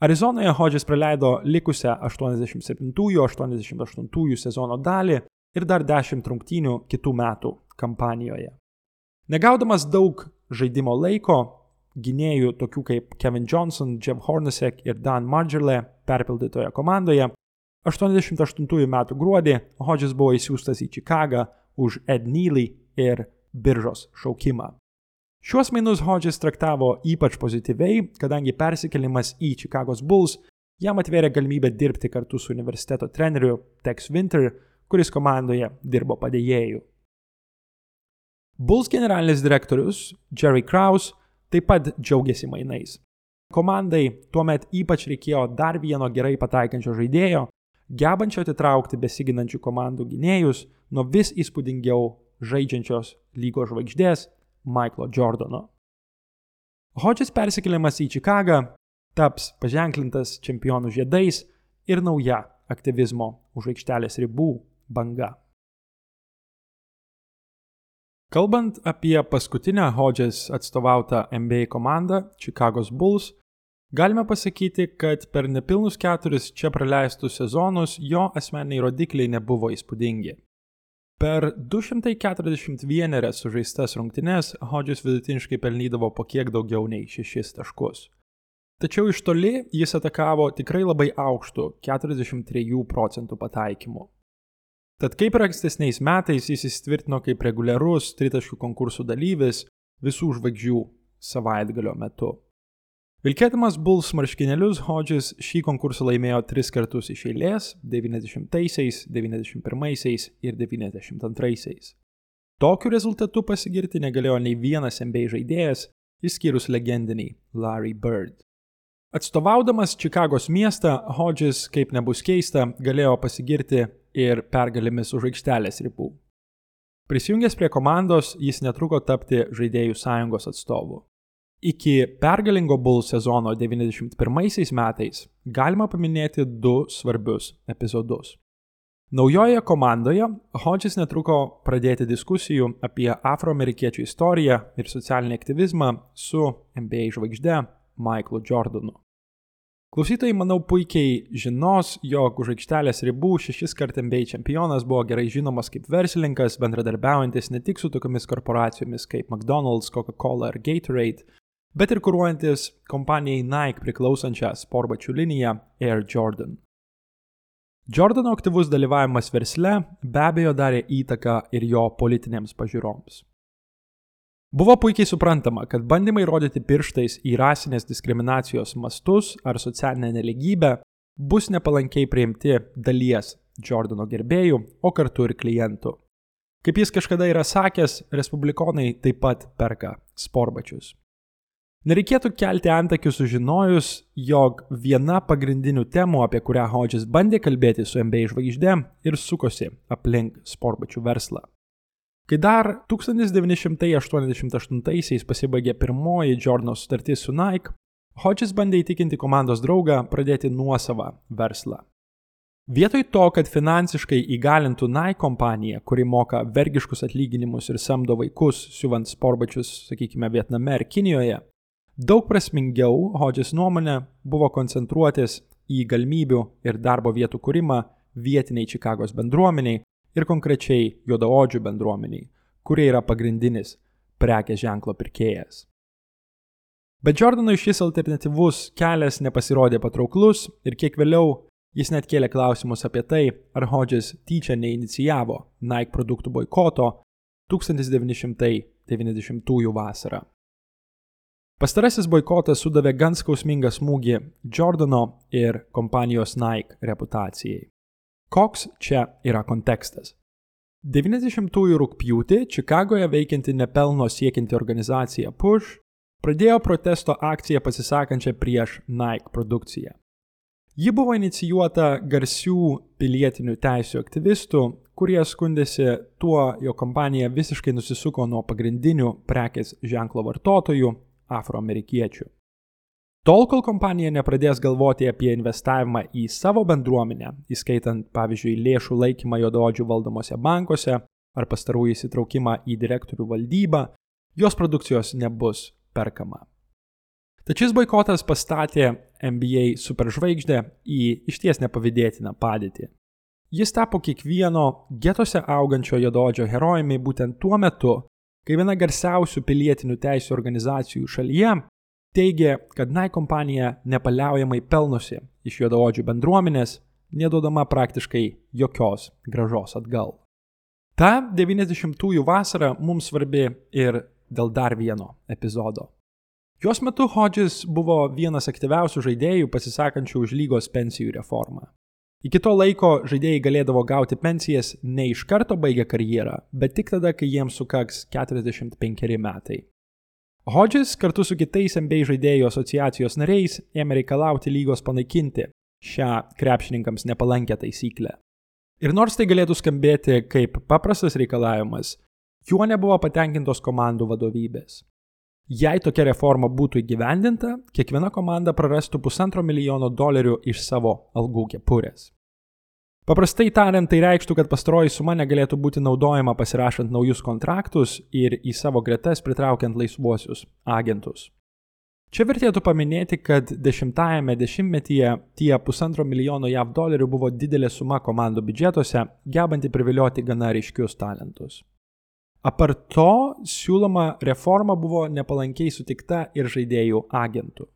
Arizonoje Hodges praleido likusią 87-88 sezono dalį ir dar 10 rungtynių kitų metų kampanijoje. Negaudamas daug žaidimo laiko, gynėjų tokių kaip Kevin Johnson, Jeff Hornacek ir Dan Margerle perpildytoje komandoje, 88 metų gruodį Hodges buvo įsiūstas į Čikagą už Ed Neely ir biržos šaukimą. Šiuos mainus Hodges traktavo ypač pozityviai, kadangi persikelimas į Chicago's Bulls jam atvėrė galimybę dirbti kartu su universiteto treneriu Tex Winter, kuris komandoje dirbo padėjėjų. Bulls generalinis direktorius Jerry Kraus taip pat džiaugiasi mainais. Komandai tuomet ypač reikėjo dar vieno gerai pataikančio žaidėjo, gebančio atitraukti besiginančių komandų gynėjus nuo vis įspūdingiau žaidžiančios lygos žvaigždės Michaelo Jordano. Hodges persikėlimas į Čikagą taps paženklintas čempionų žiedais ir nauja aktyvizmo už aikštelės ribų banga. Kalbant apie paskutinę Hodges atstovautą NBA komandą Chicago's Bulls, galime pasakyti, kad per nepilnus keturis čia praleistus sezonus jo asmeniniai rodikliai nebuvo įspūdingi. Per 241 sužaistas rungtynes Hodges vidutiniškai pelnydavo po kiek daugiau nei 6 taškus. Tačiau iš toli jis atakavo tikrai labai aukštų 43 procentų pataikymu. Tad kaip ir ankstesniais metais jis įsitvirtino kaip reguliarus tritaškių konkursų dalyvis visų žvaigždžių savaitgalio metu. Vilkėdamas Bulls marškinėlius, Hodges šį konkursą laimėjo tris kartus iš eilės - 90-aisiais, 91-aisiais ir 92-aisiais. Tokiu rezultatu pasigirti negalėjo nei vienas NBA žaidėjas, išskyrus legendinį Larry Bird. Atstovaudamas Čikagos miestą, Hodges, kaip nebus keista, galėjo pasigirti ir pergalėmis už aikštelės ribų. Prisijungęs prie komandos, jis netruko tapti žaidėjų sąjungos atstovu. Iki pergalingo Bull sezono 91 metais galima paminėti du svarbius epizodus. Naujoje komandoje Hodges netruko pradėti diskusijų apie afroamerikiečių istoriją ir socialinį aktyvizmą su NBA žvaigžde Michaelu Jordanu. Klausytojai, manau, puikiai žinos, jog už aikštelės ribų šešis kart NBA čempionas buvo gerai žinomas kaip verslininkas, bendradarbiaujantis ne tik su tokiamis korporacijomis kaip McDonald's, Coca-Cola ar Gatorade, bet ir kūruojantis kompanijai Nike priklausančią sportbačių liniją Air Jordan. Jordano aktyvus dalyvavimas versle be abejo darė įtaką ir jo politinėms pažiūroms. Buvo puikiai suprantama, kad bandymai rodyti pirštais į rasinės diskriminacijos mastus ar socialinę neligybę bus nepalankiai priimti dalies Jordano gerbėjų, o kartu ir klientų. Kaip jis kažkada yra sakęs, respublikonai taip pat perka sportbačius. Nereikėtų kelti antakių sužinojus, jog viena pagrindinių temų, apie kurią Hodges bandė kalbėti su NBA žvaigždė ir sukosi aplink sportbačių verslą. Kai dar 1988-aisiais pasibaigė pirmoji Jordano sutartis su Nike, Hodges bandė įtikinti komandos draugą pradėti nuosavą verslą. Vietoj to, kad finansiškai įgalintų Nike kompaniją, kuri moka vergiškus atlyginimus ir samdo vaikus, siuvant sportbačius, sakykime, Vietname ar Kinijoje, Daug prasmingiau, Hodges nuomonė, buvo koncentruotis į galimybių ir darbo vietų kūrimą vietiniai Čikagos bendruomeniai ir konkrečiai juodaodžių bendruomeniai, kurie yra pagrindinis prekės ženklo pirkėjas. Bet Jordanui šis alternatyvus kelias nepasirodė patrauklus ir kiek vėliau jis net kėlė klausimus apie tai, ar Hodges tyčia neinicijavo Nike produktų boikoto 1990 vasarą. Pastarasis boikotas sudavė gan skausmingą smūgį Jordano ir kompanijos Nike reputacijai. Koks čia yra kontekstas? 90-ųjų rūpjūtį Čikagoje veikianti nepelno siekianti organizacija Push pradėjo protesto akciją pasisakančią prieš Nike produkciją. Ji buvo inicijuota garsių pilietinių teisų aktyvistų, kurie skundėsi tuo, jo kompanija visiškai nusisuko nuo pagrindinių prekės ženklo vartotojų afroamerikiečių. Tol, kol kompanija nepradės galvoti apie investavimą į savo bendruomenę, įskaitant, pavyzdžiui, lėšų laikymą juododžių valdomose bankuose ar pastarųjų įsitraukimą į direktorių valdybą, jos produkcijos nebus perkama. Tačiau boikotas pastatė NBA superžvaigždę į išties nepavydėtiną padėtį. Jis tapo kiekvieno getose augančio jododžio herojumi būtent tuo metu, kai viena garsiausių pilietinių teisų organizacijų šalyje teigė, kad Nike kompanija nepaliaujamai pelnosi iš juodaodžių bendruomenės, neduodama praktiškai jokios gražos atgal. Ta 90-ųjų vasara mums svarbi ir dėl dar vieno epizodo. Jos metu Hodges buvo vienas aktyviausių žaidėjų pasisakančių už lygos pensijų reformą. Iki to laiko žaidėjai galėdavo gauti pensijas ne iš karto baigę karjerą, bet tik tada, kai jiems sukaks 45 metai. Hodges kartu su kitais NBA žaidėjų asociacijos nariais ėmė reikalauti lygos panaikinti šią krepšininkams nepalankę taisyklę. Ir nors tai galėtų skambėti kaip paprastas reikalavimas, juo nebuvo patenkintos komandų vadovybės. Jei tokia reforma būtų įgyvendinta, kiekviena komanda prarastų pusantro milijono dolerių iš savo algų kepurės. Paprastai tariant, tai reikštų, kad pastaroji suma negalėtų būti naudojama pasirašant naujus kontraktus ir į savo gretas pritraukiant laisvuosius agentus. Čia vertėtų paminėti, kad dešimtajame dešimtmetyje tie pusantro milijono JAV dolerių buvo didelė suma komandų biudžetuose, gebanti privilioti gana ryškius talentus. Apart to, siūloma reforma buvo nepalankiai sutikta ir žaidėjų agentų.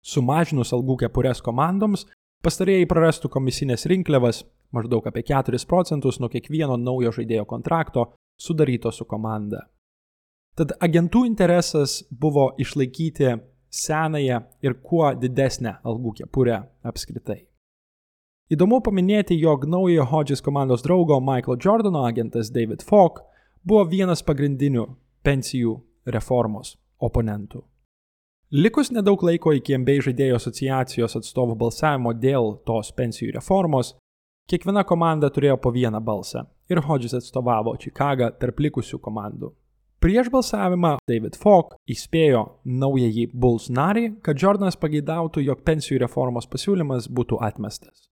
Sumažinus algų kepurės komandoms, pastarėjai prarastų komisinės rinkliavas, maždaug apie 4 procentus nuo kiekvieno naujo žaidėjo kontrakto sudaryto su komanda. Tad agentų interesas buvo išlaikyti senąją ir kuo didesnę algų kepurę apskritai. Įdomu paminėti, jog naujojo Hodges komandos draugo Michael Jordano agentas David Falk buvo vienas pagrindinių pensijų reformos oponentų. Likus nedaug laiko iki NBA žaidėjų asociacijos atstovų balsavimo dėl tos pensijų reformos, kiekviena komanda turėjo po vieną balsą ir Hodges atstovavo Čikagą tarp likusių komandų. Prieš balsavimą David Falk įspėjo naująjį Bulls narį, kad Jordanas pageidautų, jog pensijų reformos pasiūlymas būtų atmestas.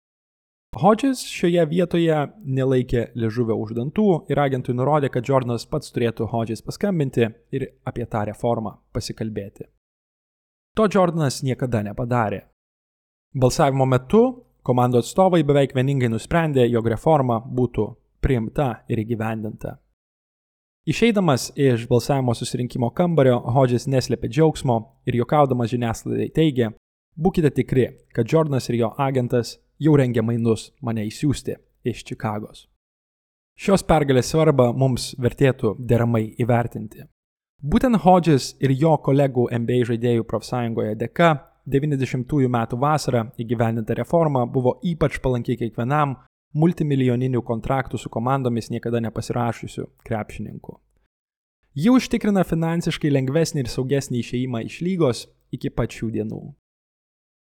Hodges šioje vietoje nelaikė liežuvio už dantų ir agentui nurodė, kad Jordanas pats turėtų Hodges paskambinti ir apie tą reformą pasikalbėti. To Jordanas niekada nepadarė. Balsavimo metu komandų atstovai beveik vieningai nusprendė, jog reforma būtų priimta ir įgyvendinta. Išeidamas iš balsavimo susirinkimo kambario, Hodges neslėpė džiaugsmo ir juokaudamas žiniasklaidai teigė, būkite tikri, kad Jordanas ir jo agentas jau rengia mainus mane įsiųsti iš Čikagos. Šios pergalės svarbą mums vertėtų deramai įvertinti. Būtent Hodges ir jo kolegų NBA žaidėjų profsąjungoje dėka 90-ųjų metų vasarą įgyvendinta reforma buvo ypač palanki kiekvienam multimilijoninių kontraktų su komandomis niekada nepasirašysiu krepšininkų. Ji užtikrina finansiškai lengvesnį ir saugesnį išeimą iš lygos iki pačių dienų.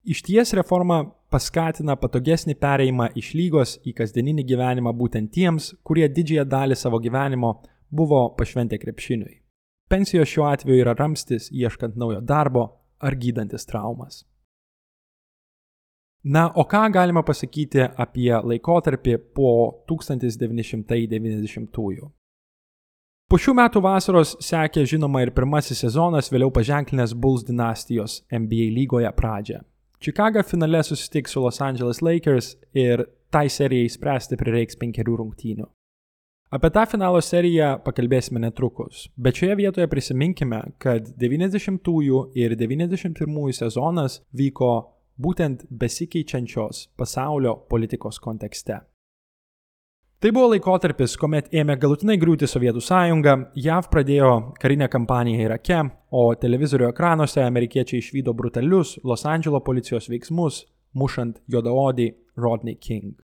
Iš ties reforma paskatina patogesnį pereimą iš lygos į kasdieninį gyvenimą būtent tiems, kurie didžiąją dalį savo gyvenimo buvo pašventę krepšiniui. Pensijos šiuo atveju yra ramstis ieškant naujo darbo ar gydantis traumas. Na, o ką galima pasakyti apie laikotarpį po 1990-ųjų? Po šių metų vasaros sekė žinoma ir pirmasis sezonas, vėliau paženklinęs Bulls dinastijos NBA lygoje pradžią. Chicago finale susitiks su Los Angeles Lakers ir tai serijai spręsti prireiks penkerių rungtynių. Apie tą finalo seriją pakalbėsime netrukus, bet šioje vietoje prisiminkime, kad 90-ųjų ir 91-ųjų sezonas vyko būtent besikeičiančios pasaulio politikos kontekste. Tai buvo laikotarpis, kuomet ėmė galutinai griūti Sovietų sąjunga, JAV pradėjo karinę kampaniją Irake, o televizorių ekranuose amerikiečiai išvydo brutalius Los Andželo policijos veiksmus, mušant juodaodį Rodney King.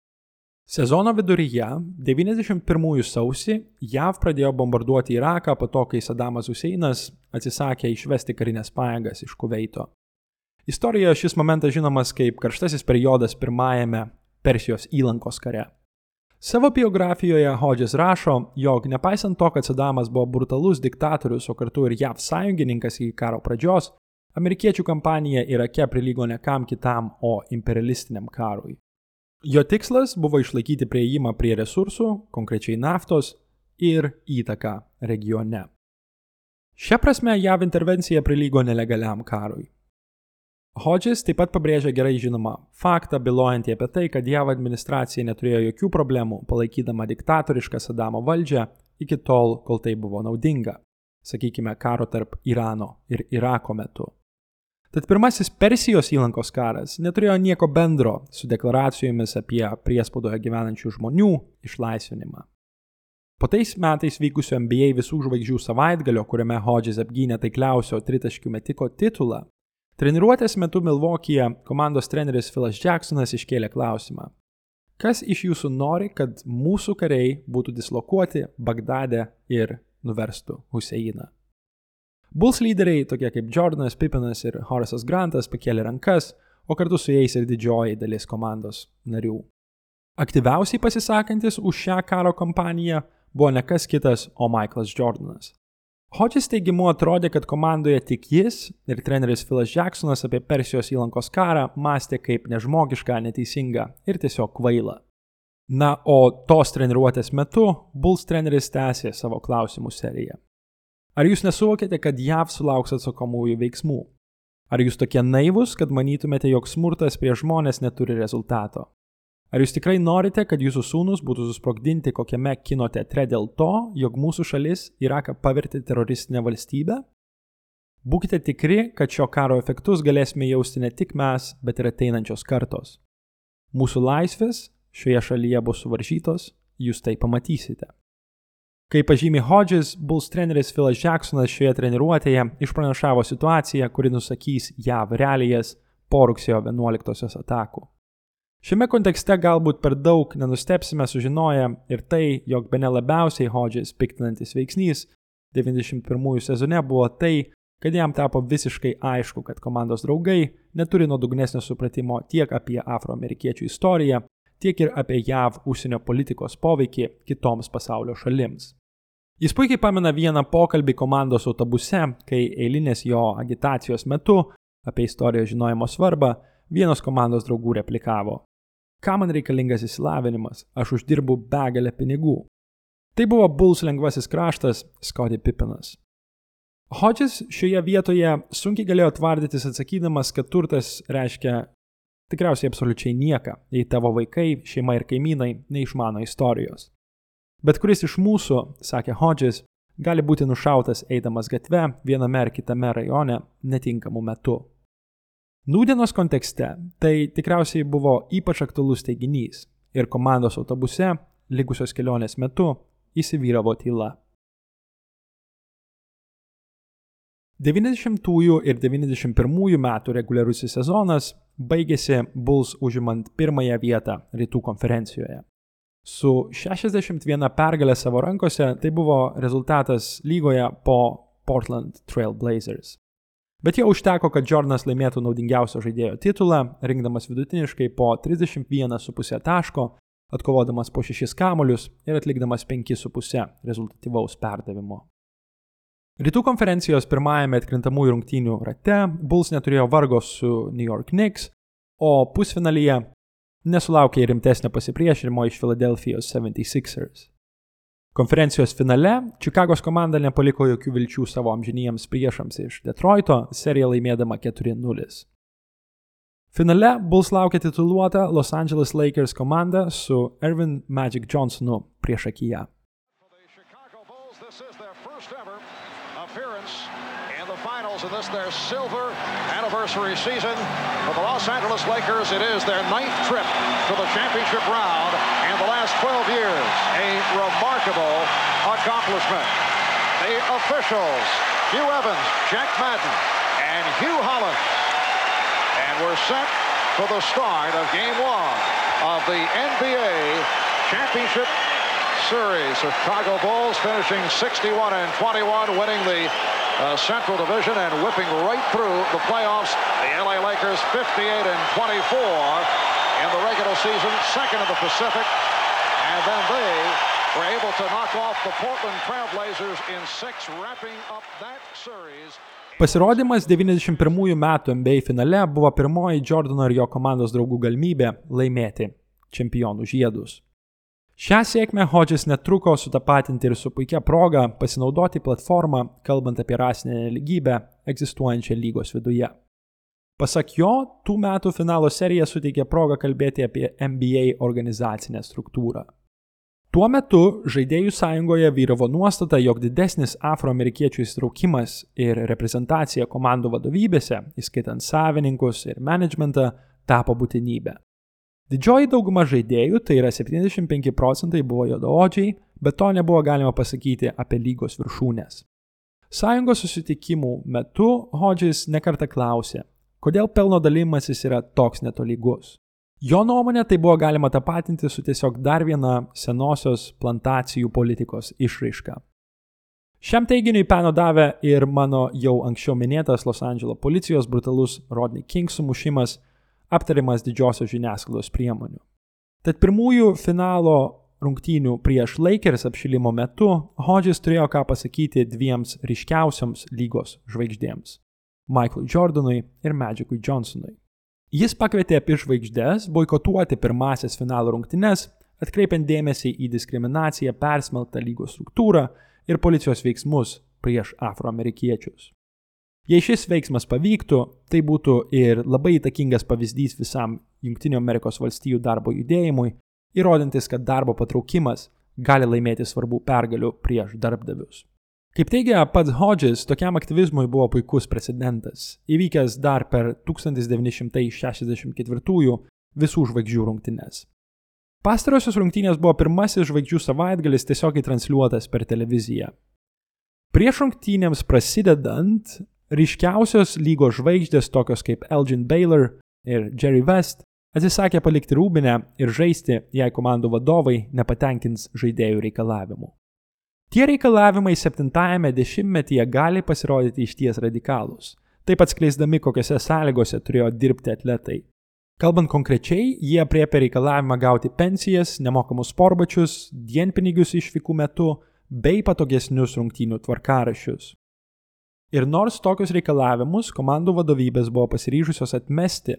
Sezono viduryje, 91 sausį, JAV pradėjo bombarduoti Iraką po to, kai Sadamas Huseinas atsisakė išvesti karinės pajėgas iš Kuveito. Istorijoje šis momentas žinomas kaip karštasis periodas pirmajame Persijos įlankos kare. Savo biografijoje Hodges rašo, jog nepaisant to, kad Sadamas buvo brutalus diktatorius, o kartu ir JAV sąjungininkas iki karo pradžios, amerikiečių kampanija Irake prilygo ne kam kitam, o imperialistiniam karui. Jo tikslas buvo išlaikyti prieimą prie resursų, konkrečiai naftos ir įtaką regione. Šia prasme JAV intervencija prilygo nelegaliam karui. Hodges taip pat pabrėžia gerai žinomą faktą, bilojantį apie tai, kad JAV administracija neturėjo jokių problemų palaikydama diktatorišką Sadamo valdžią iki tol, kol tai buvo naudinga, sakykime, karo tarp Irano ir Irako metu. Tad pirmasis Persijos įlankos karas neturėjo nieko bendro su deklaracijomis apie priespaudoje gyvenančių žmonių išlaisvinimą. Po tais metais vykusio NBA visų žvaigždžių savaitgalio, kuriame Hodges apgynė taikliausio tritaškių metiko titulą, Treniruotės metu Milvokyje komandos treneris Philas Jacksonas iškėlė klausimą. Kas iš jūsų nori, kad mūsų kariai būtų dislokuoti Bagdade ir nuverstų Huseiną? Bulls lyderiai, tokie kaip Jordanas Pippinas ir Horace'as Grantas, pakėlė rankas, o kartu su jais ir didžioji dalis komandos narių. Aktyviausiai pasisakantis už šią karo kampaniją buvo ne kas kitas, o Michaelas Jordanas. Hodges teigimu atrodė, kad komandoje tik jis ir treneris Philas Jacksonas apie Persijos įlankos karą mąstė kaip nežmogišką, neteisingą ir tiesiog kvailą. Na, o tos treniruotės metu Bulls treneris tęsė savo klausimų seriją. Ar jūs nesuvokėte, kad JAV sulauks atsakomųjų veiksmų? Ar jūs tokie naivus, kad manytumėte, jog smurtas prieš žmonės neturi rezultato? Ar jūs tikrai norite, kad jūsų sūnus būtų susprogdinti kokiame kino teatre dėl to, jog mūsų šalis Iraką pavertė teroristinę valstybę? Būkite tikri, kad šio karo efektus galėsime jausti ne tik mes, bet ir ateinančios kartos. Mūsų laisvės, šioje šalyje bus suvaržytos, jūs tai pamatysite. Kaip pažymė Hodges, Bulls treneris Philas Jacksonas šioje treniruotėje išpranašavo situaciją, kuri nusakys JAV realijas po rugsėjo 11-osios atakų. Šiame kontekste galbūt per daug nenustepsime sužinoję ir tai, jog bene labiausiai Hodges piktinantis veiksnys 91 sezone buvo tai, kad jam tapo visiškai aišku, kad komandos draugai neturi nuodugnesnio supratimo tiek apie afroamerikiečių istoriją, tiek ir apie JAV užsienio politikos poveikį kitoms pasaulio šalims. Jis puikiai pamena vieną pokalbį komandos autobuse, kai eilinės jo agitacijos metu apie istorijos žinojimo svarbą vienas komandos draugų replikavo. Ką man reikalingas įsilavinimas, aš uždirbu begalę pinigų. Tai buvo Bulls lengvasis kraštas Scotty Pippinas. Hodges šioje vietoje sunkiai galėjo tvardytis atsakydamas, kad turtas reiškia tikriausiai absoliučiai nieką, jei tavo vaikai, šeima ir kaimynai neišmano istorijos. Bet kuris iš mūsų, sakė Hodges, gali būti nušautas eidamas gatve viename ar kitame rajone netinkamu metu. Nūdienos kontekste tai tikriausiai buvo ypač aktualus teiginys ir komandos autobuse likusios kelionės metu įsivyravo tyla. 90-ųjų ir 91-ųjų metų reguliarusis sezonas baigėsi Bulls užimant pirmąją vietą rytų konferencijoje. Su 61 pergalė savo rankose tai buvo rezultatas lygoje po Portland Trail Blazers. Bet jau užteko, kad Jordanas laimėtų naudingiausio žaidėjo titulą, rinkdamas vidutiniškai po 31,5 taško, atkovodamas po 6 kamolius ir atlikdamas 5,5 rezultatyvaus perdavimo. Rytų konferencijos pirmajame atkrintamųjų rungtynių rate Bulls neturėjo vargo su New York Knicks, o pusfinalyje nesulaukė rimtesnio pasipriešinimo iš Philadelphia 76ers. Konferencijos finale Čikagos komanda nepaliko jokių vilčių savo amžiniems priešams iš Detroito, seriją laimėdama 4-0. Finale Bulls laukia tituluota Los Angeles Lakers komanda su Ervin Magic Johnsonu priešakyje. In this their silver anniversary season. For the Los Angeles Lakers, it is their ninth trip to the championship round in the last 12 years. A remarkable accomplishment. The officials, Hugh Evans, Jack Madden, and Hugh Holland. And we're set for the start of game one of the NBA championship series. Chicago Bulls finishing 61 and 21, winning the uh, Central Division and whipping right through the playoffs. The LA Lakers 58 and 24 in the regular season, second in the Pacific, and then they were able to knock off the Portland Trailblazers in six, wrapping up that series. Pasirodymas 91 metų NBA finale buvo pirmoji Jordano ir jo komandos draugų galimybė laimėti čempionų žiedus. Šią sėkmę Hodges netruko sutapatinti ir su puikia proga pasinaudoti platformą, kalbant apie rasinę neligybę egzistuojančią lygos viduje. Pasak jo, tų metų finalo serija suteikė progą kalbėti apie NBA organizacinę struktūrą. Tuo metu žaidėjų sąjungoje vyravo nuostata, jog didesnis afroamerikiečių įsitraukimas ir reprezentacija komandų vadovybėse, įskaitant savininkus ir managementą, tapo būtinybė. Didžioji dauguma žaidėjų, tai yra 75 procentai, buvo jodaodžiai, bet to nebuvo galima pasakyti apie lygos viršūnės. Sąjungos susitikimų metu Hodges nekarta klausė, kodėl pelno dalymasis yra toks netolygus. Jo nuomonė tai buvo galima tapatinti su tiesiog dar viena senosios plantacijų politikos išraiška. Šiam teiginiui peno davė ir mano jau anksčiau minėtas Los Andželo policijos brutalus Rodney King sumušimas aptariamas didžiosios žiniasklaidos priemonių. Tad pirmųjų finalo rungtynių prieš Lakers apšilimo metu Hodges turėjo ką pasakyti dviems ryškiausiams lygos žvaigždėms - Michaelui Jordanui ir Magicui Johnsonui. Jis pakvietė apie žvaigždės boikotuoti pirmasis finalo rungtynes, atkreipiant dėmesį į diskriminaciją persmeltą lygos struktūrą ir policijos veiksmus prieš afroamerikiečius. Jei šis veiksmas pavyktų, tai būtų ir labai įtakingas pavyzdys visam Junktinių Amerikos valstijų darbo judėjimui, įrodantis, kad darbo patraukimas gali laimėti svarbų pergalių prieš darbdavius. Kaip teigia pats Hodges, tokiam aktyvizmui buvo puikus precedentas, įvykęs dar per 1964 visų žvaigždžių rungtynes. Pastarosios rungtynės buvo pirmasis žvaigždžių savaitgalis tiesiogiai transliuotas per televiziją. Prieš rungtynėms prasidedant, ryškiausios lygos žvaigždės tokios kaip Elgin Baylor ir Jerry West atsisakė palikti rūbinę ir žaisti, jei komandų vadovai nepatenkins žaidėjų reikalavimų. Tie reikalavimai 70-ame dešimtmetyje gali pasirodyti išties radikalūs, taip atskleisdami, kokiose sąlygose turėjo dirbti atletai Kalbant konkrečiai, jie priepia reikalavimą gauti pensijas, nemokamus sporbačius, dienpinigius išvykų metu bei patogesnius rungtynių tvarkarašius. Ir nors tokius reikalavimus komandų vadovybės buvo pasiryžusios atmesti,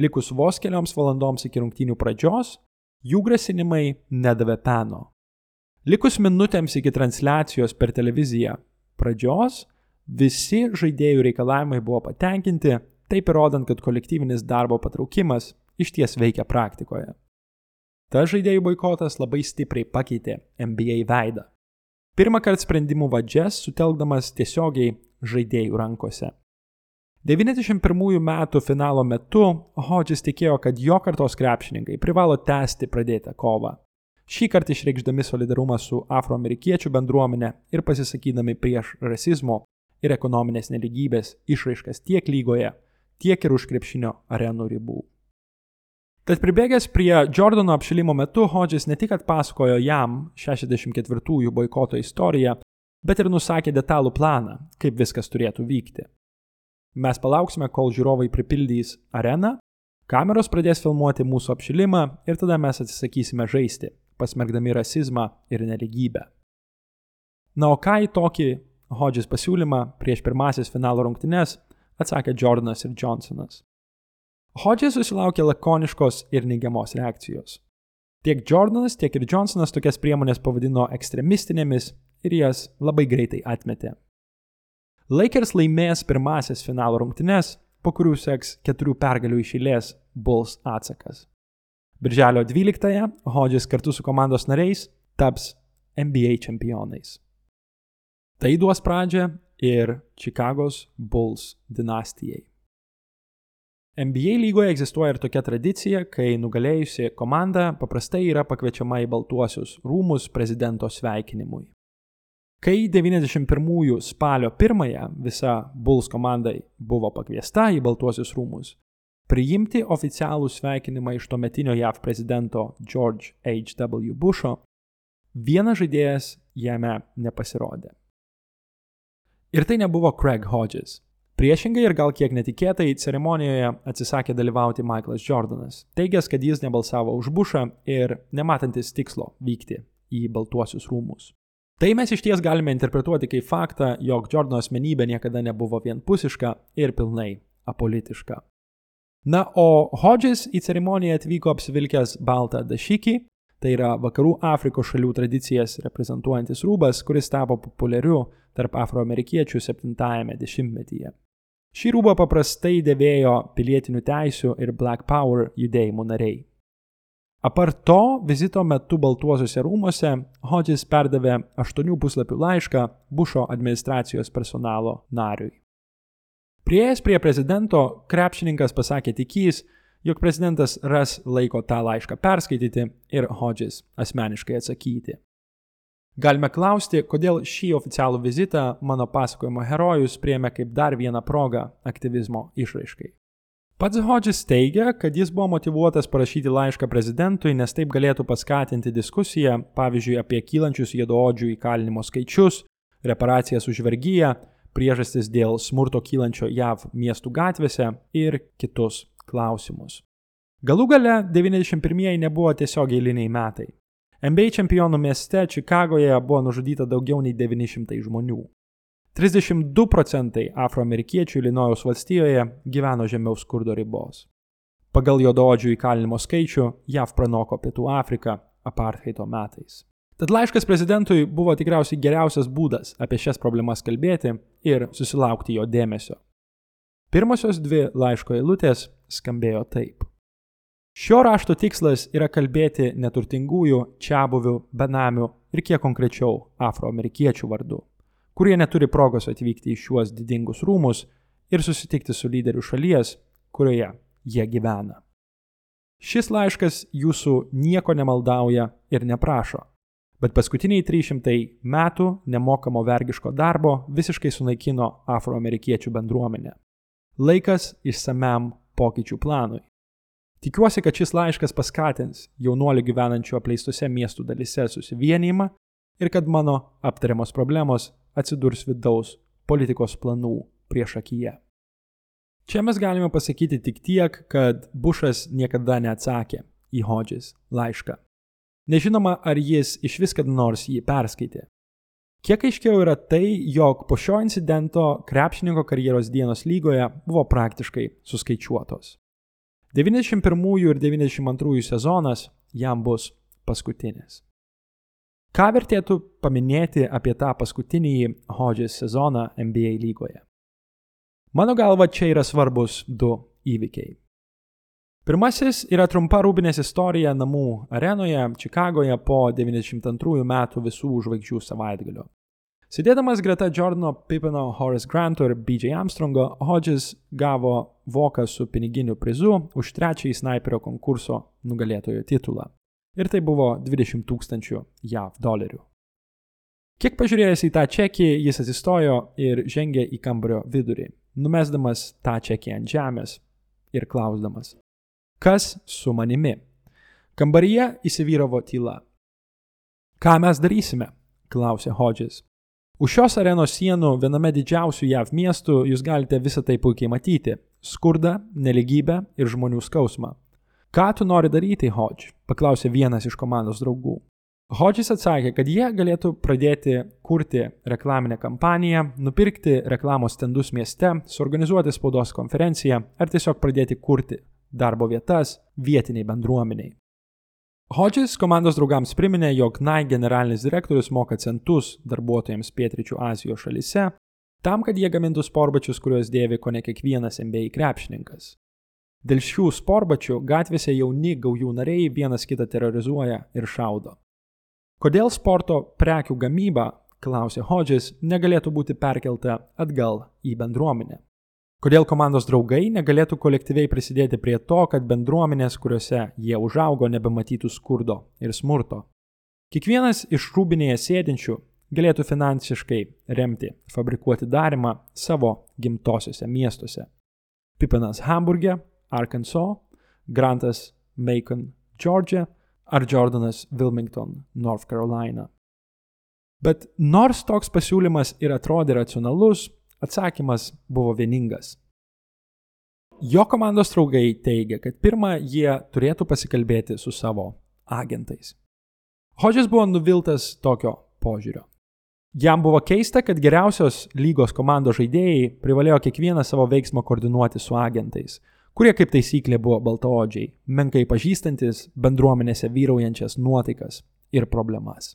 likus vos kelioms valandoms iki rungtynių pradžios, jų grasinimai nedavė peno. Likus minutėms iki transliacijos per televiziją pradžios, visi žaidėjų reikalavimai buvo patenkinti taip įrodant, kad kolektyvinis darbo patraukimas iš ties veikia praktikoje. Tas žaidėjų boikotas labai stipriai pakeitė NBA veidą. Pirmą kartą sprendimų vadžias sutelkdamas tiesiogiai žaidėjų rankose. 91 metų finalo metu Hodges tikėjo, kad jo kartos krepšininkai privalo tęsti pradėtą kovą. Šį kartą išreikšdami solidarumą su afroamerikiečių bendruomenė ir pasisakydami prieš rasizmo ir ekonominės neligybės išraiškas tiek lygoje, tiek ir už krepšinio arenų ribų. Tad pribėgęs prie Jordano apšilimo metu, Hodges ne tik atpasakojo jam 64-ųjų boikoto istoriją, bet ir nusakė detalų planą, kaip viskas turėtų vykti. Mes palauksime, kol žiūrovai pripildys areną, kameros pradės filmuoti mūsų apšilimą ir tada mes atsisakysime žaisti, pasmergdami rasizmą ir neligybę. Na o ką į tokį Hodges pasiūlymą prieš pirmasis finalo rungtynes atsakė Jordanas ir Johnsonas. Hodges susilaukė lakoniškos ir neigiamos reakcijos. Tiek Jordanas, tiek ir Johnsonas tokias priemonės pavadino ekstremistinėmis ir jas labai greitai atmetė. Lakers laimės pirmasis finalo rungtynes, po kurių seks keturių pergalių išėlės Bulls atsakas. Birželio 12-ąją Hodges kartu su komandos nariais taps NBA čempionais. Tai duos pradžią ir Čikagos Bulls dinastijai. NBA lygoje egzistuoja ir tokia tradicija, kai nugalėjusi komanda paprastai yra pakviečiama į Baltuosius rūmus prezidento sveikinimui. Kai 91 spalio 1 visa Bulls komandai buvo pakviesta į Baltuosius rūmus, priimti oficialų sveikinimą iš tuometinio JAV prezidento George H.W. Busho, vienas žaidėjas jame nepasirodė. Ir tai nebuvo Craig Hodges. Priešingai ir gal kiek netikėtai ceremonijoje atsisakė dalyvauti Michaelas Jordanas, teigęs, kad jis nebalsavo už Bushą ir nematantis tikslo vykti į Baltuosius rūmus. Tai mes iš ties galime interpretuoti kaip faktą, jog Jordano asmenybė niekada nebuvo vienpusiška ir pilnai apolitiška. Na, o Hodges į ceremoniją atvyko apsivilkęs baltą dašykį, Tai yra vakarų Afrikos šalių tradicijas reprezentuojantis rūbas, kuris tapo populiariu tarp afroamerikiečių 70-ame dešimtmetyje. Šį rūbą paprastai dėvėjo pilietinių teisių ir Black Power judėjimų nariai. Apart to, vizito metu Baltuosiuose rūmose Hodges perdavė aštuonių puslapių laišką Bušo administracijos personalo nariui. Prieėjęs prie prezidento, krepšininkas pasakė tikys, jog prezidentas ras laiko tą laišką perskaityti ir Hodges asmeniškai atsakyti. Galime klausti, kodėl šį oficialų vizitą mano pasakojimo herojus priemė kaip dar vieną progą aktyvizmo išraiškai. Pats Hodges teigia, kad jis buvo motivuotas parašyti laišką prezidentui, nes taip galėtų paskatinti diskusiją, pavyzdžiui, apie kylančius juodaodžių įkalinimo skaičius, reparacijas už vergyją, priežastis dėl smurto kylančio JAV miestų gatvėse ir kitus klausimus. Galų gale 91-ieji nebuvo tiesiog eiliniai metai. NBA čempionų mieste Čikagoje buvo nužudyta daugiau nei 900 žmonių. 32 procentai afroamerikiečių Ilinojaus valstijoje gyveno žemiau skurdo ribos. Pagal juodaodžių įkalinimo skaičių JAV pranoko Pietų Afriką apartheido metais. Tad laiškas prezidentui buvo tikriausiai geriausias būdas apie šias problemas kalbėti ir susilaukti jo dėmesio. Pirmosios dvi laiško eilutės skambėjo taip. Šio rašto tikslas yra kalbėti neturtingųjų, čia buvių, benamių ir kiek konkrečiau afroamerikiečių vardu, kurie neturi progos atvykti į šiuos didingus rūmus ir susitikti su lyderiu šalies, kurioje jie gyvena. Šis laiškas jūsų nieko nemaldauja ir neprašo, bet paskutiniai 300 metų nemokamo vergiško darbo visiškai sunaikino afroamerikiečių bendruomenę. Laikas išsamiam pokyčių planui. Tikiuosi, kad šis laiškas paskatins jaunuolių gyvenančių apleistose miestų dalise susivienijimą ir kad mano aptariamos problemos atsidurs vidaus politikos planų prieš akiją. Čia mes galime pasakyti tik tiek, kad Bušas niekada neatsakė į Hodges laišką. Nežinoma, ar jis iš vis kada nors jį perskaitė. Kiek aiškiau yra tai, jog po šio incidento krepšininko karjeros dienos lygoje buvo praktiškai suskaičiuotos. 91 ir 92 sezonas jam bus paskutinis. Ką vertėtų paminėti apie tą paskutinį Hodges sezoną NBA lygoje? Mano galva, čia yra svarbus du įvykiai. Pirmasis yra trumpa rūbinės istorija namų arenoje Čikagoje po 92 metų visų žvaigždžių savaitgalio. Sėdėdamas greta Jordano Pippino, Horace Granto ir BJ Armstrongo, Hodges gavo voką su piniginiu prizu už trečiąjį snaiperio konkurso nugalėtojo titulą. Ir tai buvo 20 tūkstančių JAV dolerių. Kiek pažiūrėjęs į tą čekį, jis atsistojo ir žengė į kambario vidurį numesdamas tą čekį ant žemės ir klausdamas, kas su manimi? Kambaryje įsivyravo tyla. Ką mes darysime? klausė Hodges. Už šios arenos sienų viename didžiausių JAV miestų jūs galite visą tai puikiai matyti - skurdą, neligybę ir žmonių skausmą. Ką tu nori daryti, Hodge? paklausė vienas iš komandos draugų. Hodges atsakė, kad jie galėtų pradėti kurti reklaminę kampaniją, nupirkti reklamos stendus mieste, suorganizuoti spaudos konferenciją ar tiesiog pradėti kurti darbo vietas vietiniai bendruomeniai. Hodges komandos draugams priminė, jog Nike generalinis direktorius moka centus darbuotojams Pietričių Azijos šalise, tam, kad jie gamintų sporbačius, kuriuos dėvi ko ne kiekvienas MBA krepšininkas. Dėl šių sporbačių gatvėse jauni gaujų nariai vienas kitą terrorizuoja ir šaudo. Kodėl sporto prekių gamyba, klausė Hodges, negalėtų būti perkelta atgal į bendruomenę? Kodėl komandos draugai negalėtų kolektyviai prisidėti prie to, kad bendruomenės, kuriuose jie užaugo, nebematytų skurdo ir smurto? Kiekvienas iš rūbinėje sėdinčių galėtų finansiškai remti fabrikuoti darimą savo gimtosiuose miestuose. Pipinas Hamburgė, Arkansas, Grantas Macon, Georgia ar Jordanas Wilmington, North Carolina. Bet nors toks pasiūlymas ir atrodė racionalus, atsakymas buvo vieningas. Jo komandos draugai teigia, kad pirmą jie turėtų pasikalbėti su savo agentais. Hodges buvo nuviltas tokio požiūrio. Jam buvo keista, kad geriausios lygos komandos žaidėjai privalėjo kiekvieną savo veiksmą koordinuoti su agentais, kurie kaip taisyklė buvo baltaodžiai, menkai pažįstantis bendruomenėse vyraujančias nuotaikas ir problemas.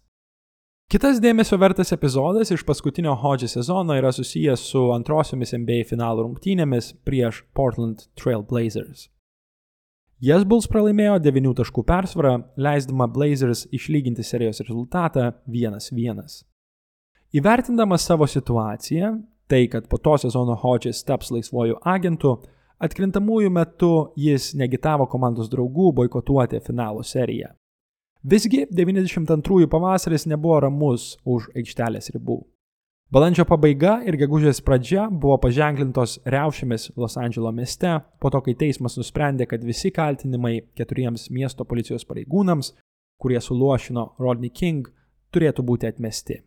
Kitas dėmesio vertas epizodas iš paskutinio Hodge sezono yra susijęs su antrosiomis NBA finalų rungtynėmis prieš Portland Trail Blazers. Jas Bulls pralaimėjo 9 taškų persvarą, leisdama Blazers išlyginti serijos rezultatą 1-1. Įvertindamas savo situaciją, tai kad po to sezono Hodges taps laisvojų agentų, Atkrintamųjų metu jis negitavo komandos draugų boikotuoti finalo seriją. Visgi 92 pavasaris nebuvo ramus už aikštelės ribų. Balandžio pabaiga ir gegužės pradžia buvo paženklintos riaušėmis Los Andželo mieste, po to, kai teismas nusprendė, kad visi kaltinimai keturiems miesto policijos pareigūnams, kurie suluošino Rodney King, turėtų būti atmesti.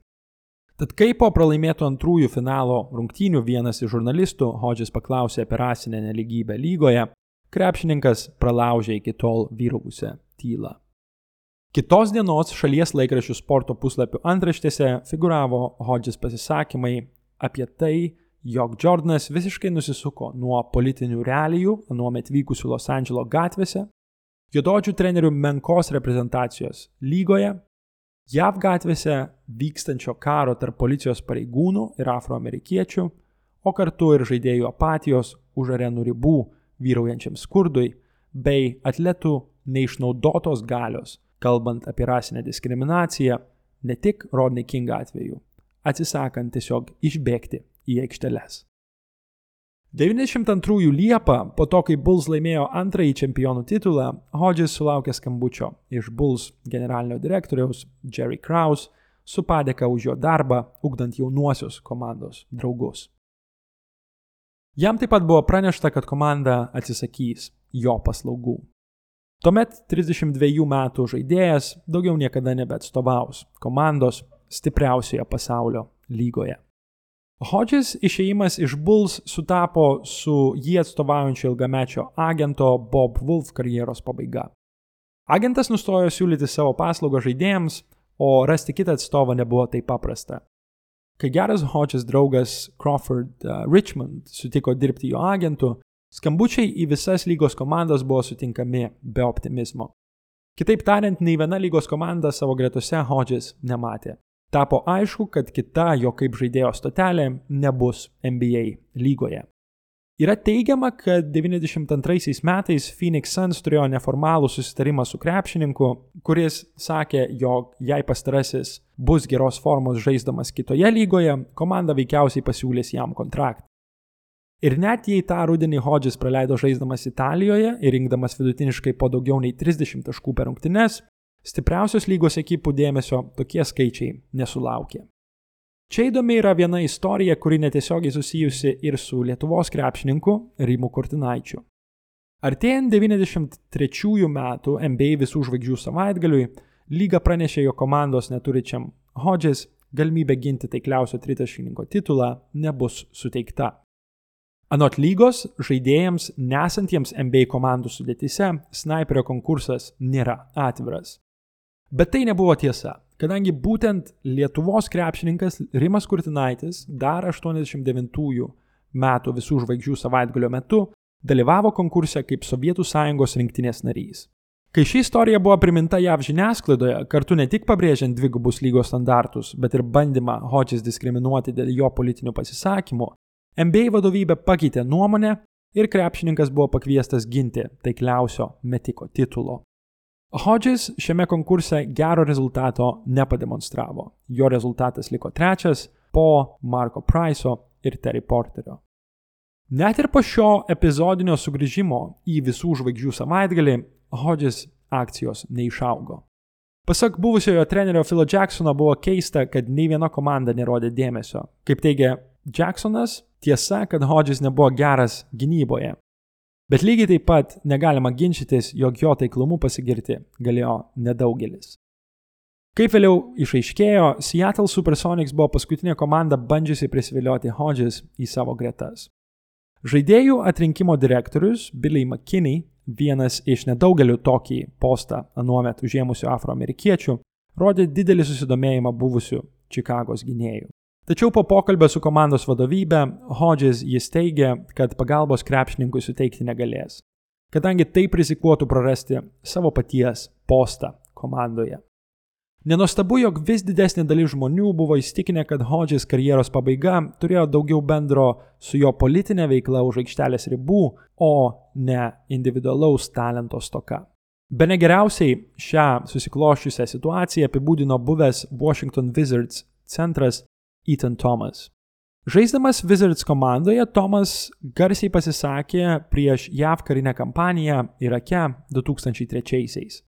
Tad kai po pralaimėto antrųjų finalo rungtynių vienas iš žurnalistų Hodges paklausė apie rasinę neligybę lygoje, krepšininkas pralaužė iki tol vyravusią tylą. Kitos dienos šalies laikraščių sporto puslapių antraštėse figuravo Hodges pasisakymai apie tai, jog Jordanas visiškai nusisuko nuo politinių realijų anuomet vykusių Los Andželo gatvėse, juododžių trenerių menkos reprezentacijos lygoje JAV gatvėse vykstančio karo tarp policijos pareigūnų ir afroamerikiečių, o kartu ir žaidėjų apatijos už arenų ribų vyraujančiam skurdui, bei atletų neišnaudotos galios, kalbant apie rasinę diskriminaciją, ne tik Rodney King atveju, atsisakant tiesiog išbėgti į aikšteles. 92 Liepą, po to, kai Bulls laimėjo antrąjį čempionų titulą, Hodges sulaukė skambučio iš Bulls generalinio direktoriaus Jerry Krause su padėka už jo darbą, ugdant jaunuosius komandos draugus. Jam taip pat buvo pranešta, kad komanda atsisakys jo paslaugų. Tuomet 32 metų žaidėjas daugiau niekada nebeatstovaus komandos stipriausioje pasaulio lygoje. Hodges išėjimas iš Bulls sutapo su jį atstovaujančio ilgamečio agento Bob Wolf karjeros pabaiga. Agentas nustojo siūlyti savo paslaugą žaidėjams, o rasti kitą atstovą nebuvo taip paprasta. Kai geras Hodges draugas Crawford uh, Richmond sutiko dirbti jo agentu, skambučiai į visas lygos komandas buvo sutinkami be optimizmo. Kitaip tariant, nei viena lygos komanda savo gretose Hodges nematė. Tapo aišku, kad kita jo kaip žaidėjo stotelė nebus NBA lygoje. Yra teigiama, kad 92 metais Phoenix Suns turėjo neformalų susitarimą su krepšininku, kuris sakė, jog jei pastarasis bus geros formos žaisdamas kitoje lygoje, komanda veikiausiai pasiūlys jam kontraktą. Ir net jei tą rudenį Hodges praleido žaisdamas Italijoje ir rinkdamas vidutiniškai po daugiau nei 30 taškų per rungtynes, stipriausios lygos ekipų dėmesio tokie skaičiai nesulaukė. Čia įdomi yra viena istorija, kuri netiesiogiai susijusi ir su Lietuvos krepšininku Rimu Kurtinaičiu. Artėjant 93 metų NBA visų žvaigždžių savaitgaliui, lyga pranešė jo komandos neturičiam Hodges galimybė ginti taikliausio tritaškininko titulą nebus suteikta. Anot lygos, žaidėjams nesantiems NBA komandų sudėtise, sniperio konkursas nėra atviras. Bet tai nebuvo tiesa kadangi būtent Lietuvos krepšininkas Rimas Kurtinaitis dar 89 metų visų žvaigždžių savaitgalio metu dalyvavo konkurse kaip Sovietų sąjungos rinktinės narys. Kai ši istorija buvo priminta JAV žiniasklaidoje, kartu ne tik pabrėžiant dvigubus lygos standartus, bet ir bandymą Hodges diskriminuoti dėl jo politinių pasisakymų, NBA vadovybė pakeitė nuomonę ir krepšininkas buvo pakviestas ginti taikliausio metiko titulo. Hodges šiame konkurse gero rezultato nepademonstravo. Jo rezultatas liko trečias po Marko Price'o ir Terry Porterio. Net ir po šio epizodinio sugrįžimo į visų žvaigždžių savaitgalį Hodges akcijos neišaugo. Pasak buvusiojo trenerio Philo Jacksono buvo keista, kad nei viena komanda nerodė dėmesio. Kaip teigia Jacksonas, tiesa, kad Hodges nebuvo geras gynyboje, Bet lygiai taip pat negalima ginčytis, jog jo taiklumu pasigirti galėjo nedaugelis. Kaip vėliau išaiškėjo, Seattle Supersonics buvo paskutinė komanda bandžiusi prisivilioti Hodges į savo gretas. Žaidėjų atrinkimo direktorius Billy McKinney, vienas iš nedaugelių tokį postą anuomet užėmusių afroamerikiečių, rodė didelį susidomėjimą buvusių Čikagos gynėjų. Tačiau po pokalbio su komandos vadovybė, Hodges jis teigia, kad pagalbos krepšininkui suteikti negalės, kadangi taip rizikuotų prarasti savo paties postą komandoje. Nenostabu, jog vis didesnė dalis žmonių buvo įstikinę, kad Hodges karjeros pabaiga turėjo daugiau bendro su jo politinė veikla už aikštelės ribų, o ne individualaus talento stoka. Bene geriausiai šią susikloščiusią situaciją apibūdino buvęs Washington Wizards centras Ethan Thomas. Žaisdamas Wizards komandoje, Tomas garsiai pasisakė prieš JAV karinę kampaniją Irake 2003-aisiais.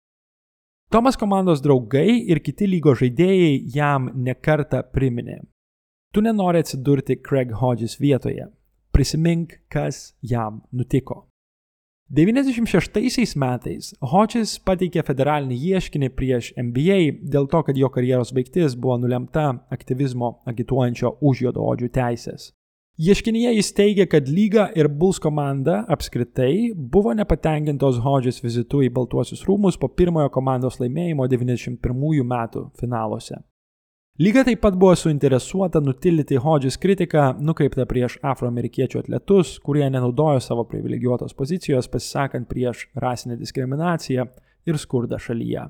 Tomas komandos draugai ir kiti lygo žaidėjai jam nekarta priminė. Tu nenori atsidurti Craig Hodges vietoje. Prisimink, kas jam nutiko. 96 metais Hodges pateikė federalinį ieškinį prieš NBA dėl to, kad jo karjeros baigtis buvo nulemta aktyvizmo agituojančio už juodaodžių teisės. Ieškinyje jis teigia, kad lyga ir Bulls komanda apskritai buvo nepatenkintos Hodges vizitu į Baltuosius rūmus po pirmojo komandos laimėjimo 91 metų finaluose. Lyga taip pat buvo suinteresuota nutilyti Hodges kritiką nukreiptą prieš afroamerikiečių atletus, kurie nenaudojo savo privilegijuotos pozicijos pasisakant prieš rasinę diskriminaciją ir skurdą šalyje.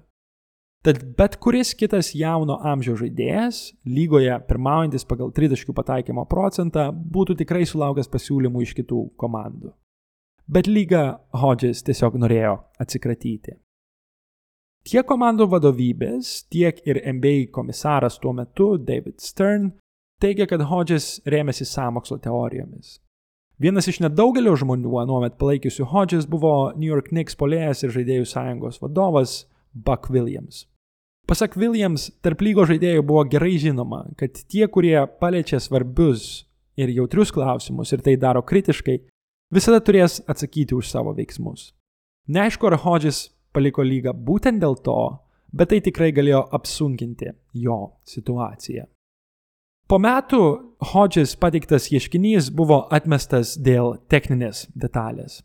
Tad bet kuris kitas jauno amžiaus žaidėjas, lygoje pirmaujantis pagal tritaškių pataikymo procentą, būtų tikrai sulaukęs pasiūlymų iš kitų komandų. Bet lyga Hodges tiesiog norėjo atsikratyti. Tiek komandų vadovybės, tiek ir NBA komisaras tuo metu, David Stern, teigia, kad Hodges rėmėsi samokslo teorijomis. Vienas iš nedaugelio žmonių anuomet palaikiusių Hodges buvo New York Knicks polėjas ir žaidėjų sąjungos vadovas Buck Williams. Pasak Williams, tarp lygo žaidėjų buvo gerai žinoma, kad tie, kurie paliečia svarbius ir jautrius klausimus ir tai daro kritiškai, visada turės atsakyti už savo veiksmus. Neaišku, ar Hodges paliko lygą būtent dėl to, bet tai tikrai galėjo apsunkinti jo situaciją. Po metų Hodges pateiktas ieškinys buvo atmestas dėl techninės detalės.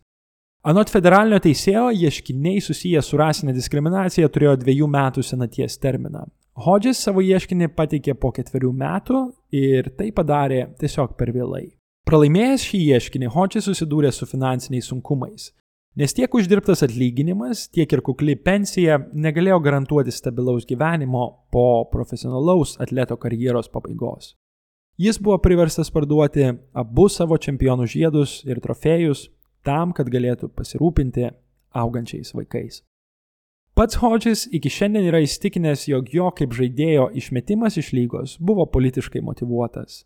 Anot federalinio teisėjo, ieškiniai susiję su rasinė diskriminacija turėjo dviejų metų senaties terminą. Hodges savo ieškinį pateikė po ketverių metų ir tai padarė tiesiog per vėlai. Pralaimėjęs šį ieškinį, Hodges susidūrė su finansiniais sunkumais, nes tiek uždirbtas atlyginimas, tiek ir kukli pensija negalėjo garantuoti stabilaus gyvenimo po profesionalaus atleto karjeros pabaigos. Jis buvo priverstas parduoti abu savo čempionų žiedus ir trofėjus tam, kad galėtų pasirūpinti augančiais vaikais. Pats Hodges iki šiandien yra įstikinęs, jog jo kaip žaidėjo išmetimas iš lygos buvo politiškai motivuotas.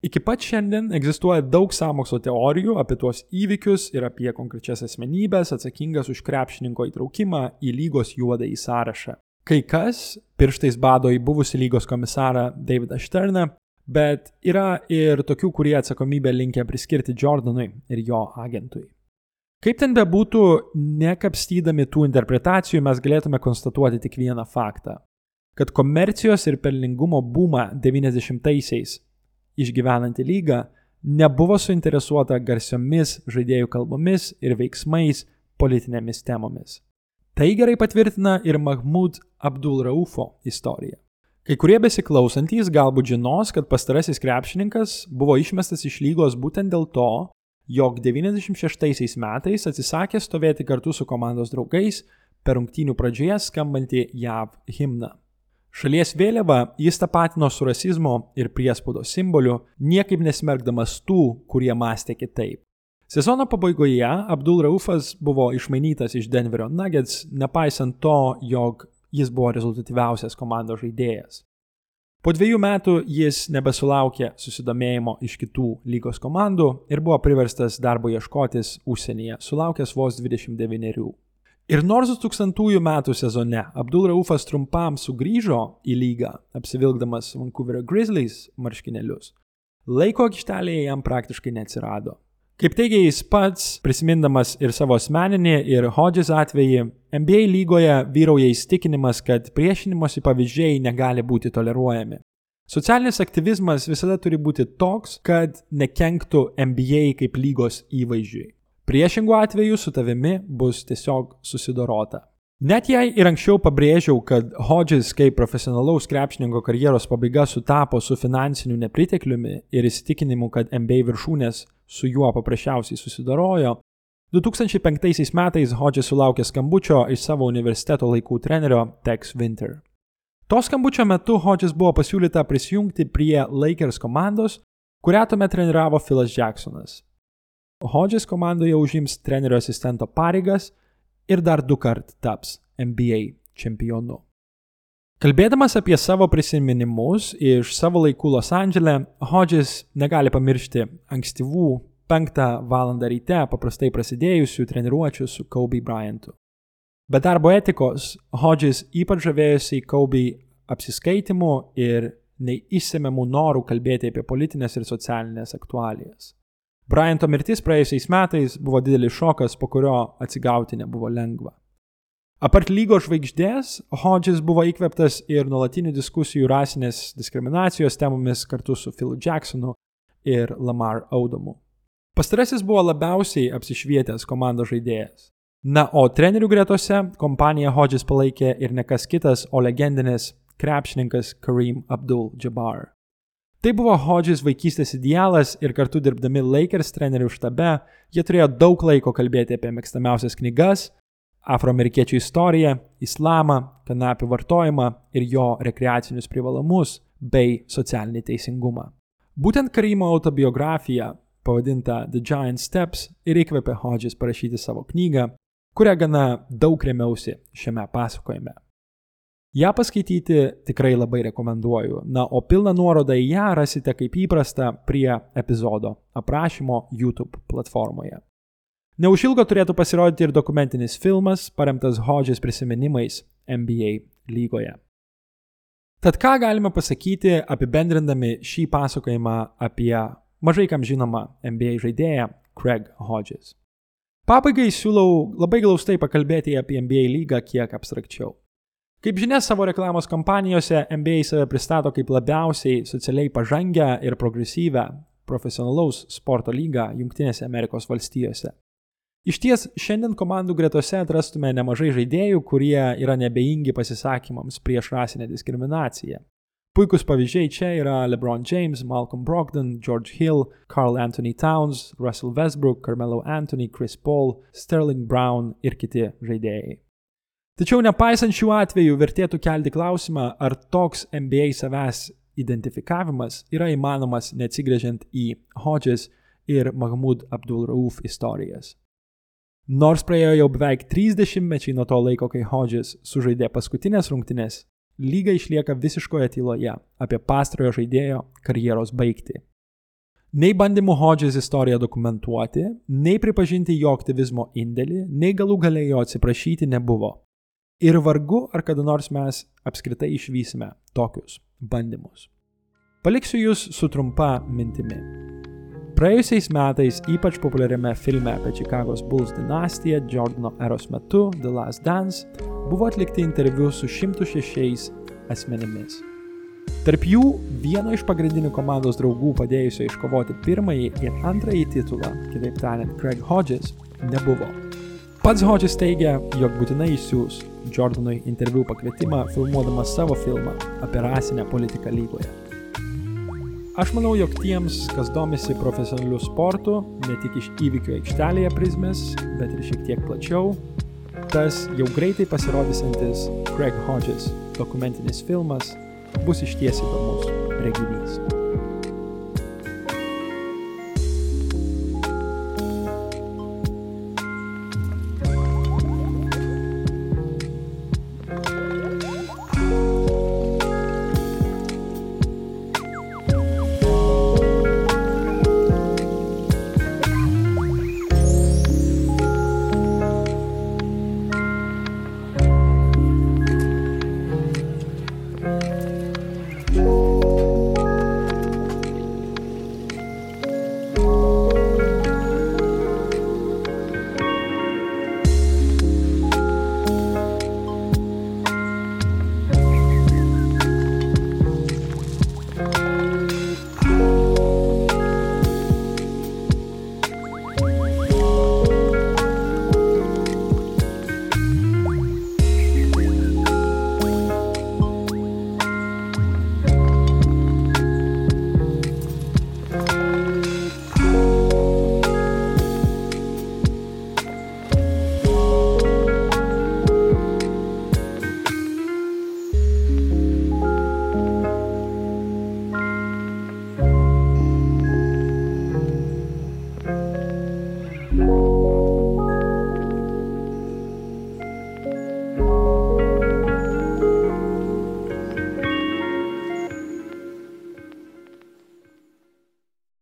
Iki pat šiandien egzistuoja daug sąmokslo teorijų apie tuos įvykius ir apie konkrečias asmenybės atsakingas už krepšininko įtraukimą į lygos juodąjį sąrašą. Kai kas pirštais bado į buvusi lygos komisarą Davidą Šterną, bet yra ir tokių, kurie atsakomybę linkia priskirti Jordanui ir jo agentui. Kaip ten bebūtų, nekapstydami tų interpretacijų mes galėtume konstatuoti tik vieną faktą. Kad komercijos ir pelningumo bumą 90-aisiais išgyvenanti lyga nebuvo suinteresuota garsiomis žaidėjų kalbomis ir veiksmais politinėmis temomis. Tai gerai patvirtina ir Mahmud Abdul Raufo istorija. Kai kurie besiklausantys galbūt žinos, kad pastarasis krepšininkas buvo išmestas iš lygos būtent dėl to, jog 96 metais atsisakė stovėti kartu su komandos draugais per rungtynių pradžioje skambantį JAV himną. Šalies vėliavą jis tapatino su rasizmo ir priespaudos simboliu, niekaip nesmergdamas tų, kurie mąstė kitaip. Sezono pabaigoje Abdul Raufas buvo išmainytas iš Denverio Nuggets, nepaisant to, jog jis buvo rezultatyviausias komandos žaidėjas. Po dviejų metų jis nebesulaukė susidomėjimo iš kitų lygos komandų ir buvo priverstas darbo ieškotis užsienyje, sulaukęs vos 29. Ir nors 2000 metų sezone Abdul Raufas trumpam sugrįžo į lygą, apsivilkdamas Vancouverio Grizzlies marškinėlius, laiko aikštelėje jam praktiškai neatsirado. Kaip teigia jis pats, prisimindamas ir savo asmeninį, ir Hodges atvejį, NBA lygoje vyrauja įstikinimas, kad priešinimosi pavyzdžiai negali būti toleruojami. Socialinis aktyvizmas visada turi būti toks, kad nekenktų NBA kaip lygos įvaizdžiui. Priešingų atveju su tavimi bus tiesiog susidorota. Net jei ir anksčiau pabrėžiau, kad Hodges kaip profesionalaus krepšininko karjeros pabaiga sutapo su finansiniu nepritekliumi ir įsitikinimu, kad MBA viršūnės su juo paprasčiausiai susidarojo, 2005 metais Hodges sulaukė skambučio iš savo universiteto laikų trenerio Tex Winter. To skambučio metu Hodges buvo pasiūlyta prisijungti prie Lakers komandos, kurią tuomet treniravo Philas Jacksonas. Hodges komandoje užims trenerio asistento pareigas ir dar du kart taps NBA čempionu. Kalbėdamas apie savo prisiminimus iš savo laikų Los Andželė, Hodges negali pamiršti ankstyvų 5 val. ryte paprastai prasidėjusių treniruočių su Kobe Bryantu. Be darbo etikos, Hodges ypač žavėjosi Kobe apsiskaitimu ir neįsimiamų norų kalbėti apie politinės ir socialinės aktualijas. Bryanto mirtis praėjusiais metais buvo didelis šokas, po kurio atsigauti nebuvo lengva. Apart lygos žvaigždės, Hodges buvo įkveptas ir nuolatinių diskusijų rasinės diskriminacijos temomis kartu su Philu Jacksonu ir Lamar Audomu. Pastarasis buvo labiausiai apsišvietęs komandos žaidėjas. Na, o trenerių gretose kompaniją Hodges palaikė ir nekas kitas, o legendinis krepšininkas Kareem Abdul-Jabbar. Tai buvo Hodges vaikystės idealas ir kartu dirbdami Lakers trenerių štabe, jie turėjo daug laiko kalbėti apie mėgstamiausias knygas, afroamerikiečių istoriją, islamą, kanapių vartojimą ir jo rekreacinius privalumus bei socialinį teisingumą. Būtent Karimo autobiografija, pavadinta The Giant Steps, ir įkvėpė Hodges parašyti savo knygą, kurią gana daug remiausi šiame pasakojime. Ja paskaityti tikrai labai rekomenduoju. Na, o pilną nuorodą į ją rasite kaip įprasta prie epizodo aprašymo YouTube platformoje. Neužilgo turėtų pasirodyti ir dokumentinis filmas, paremtas Hodges prisiminimais NBA lygoje. Tad ką galime pasakyti apibendrindami šį pasakojimą apie mažai kam žinomą NBA žaidėją Craig Hodges? Pabaigai siūlau labai glaustai pakalbėti apie NBA lygą kiek abstrakčiau. Kaip žinia, savo reklamos kampanijose NBA save pristato kaip labiausiai socialiai pažangę ir progresyvę profesionalaus sporto lygą Junktinėse Amerikos valstijose. Iš ties, šiandien komandų gretose atrastume nemažai žaidėjų, kurie yra nebeingi pasisakymams prieš rasinę diskriminaciją. Puikus pavyzdžiai čia yra LeBron James, Malcolm Brogdon, George Hill, Carl Anthony Towns, Russell Westbrook, Carmelo Anthony, Chris Paul, Sterling Brown ir kiti žaidėjai. Tačiau nepaisant šių atvejų, vertėtų kelti klausimą, ar toks NBA savęs identifikavimas yra įmanomas neatsigrėžiant į Hodges ir Mahmud Abdul Rauf istorijas. Nors praėjo jau beveik 30 mečiai nuo to laiko, kai Hodges sužaidė paskutinės rungtynės, lyga išlieka visiškoje tyloje apie pastrojo žaidėjo karjeros baigtį. Nei bandymų Hodges istoriją dokumentuoti, nei pripažinti jo aktyvizmo indėlį, nei galų galiai jo atsiprašyti nebuvo. Ir vargu, ar kada nors mes apskritai išvysime tokius bandymus. Paliksiu jūs su trumpa mintimi. Praėjusiais metais ypač populiariame filme apie Čikagos Bulls dinastiją Jordano eros metu The Last Dance buvo atlikti interviu su 106 asmenimis. Tarp jų vieno iš pagrindinių komandos draugų padėjusio iškovoti pirmąjį ir antrąjį titulą, kitaip tariant Craig Hodges, nebuvo. Pats Hodges teigia, jog būtinai įsiūs Jordanui interviu pakvietimą filmuodamas savo filmą apie rasinę politiką lygoje. Aš manau, jog tiems, kas domisi profesionaliu sportu, ne tik iš įvykių aikštelėje prizmės, bet ir šiek tiek plačiau, tas jau greitai pasirodysantis Craig Hodges dokumentinis filmas bus išties įdomus reginys.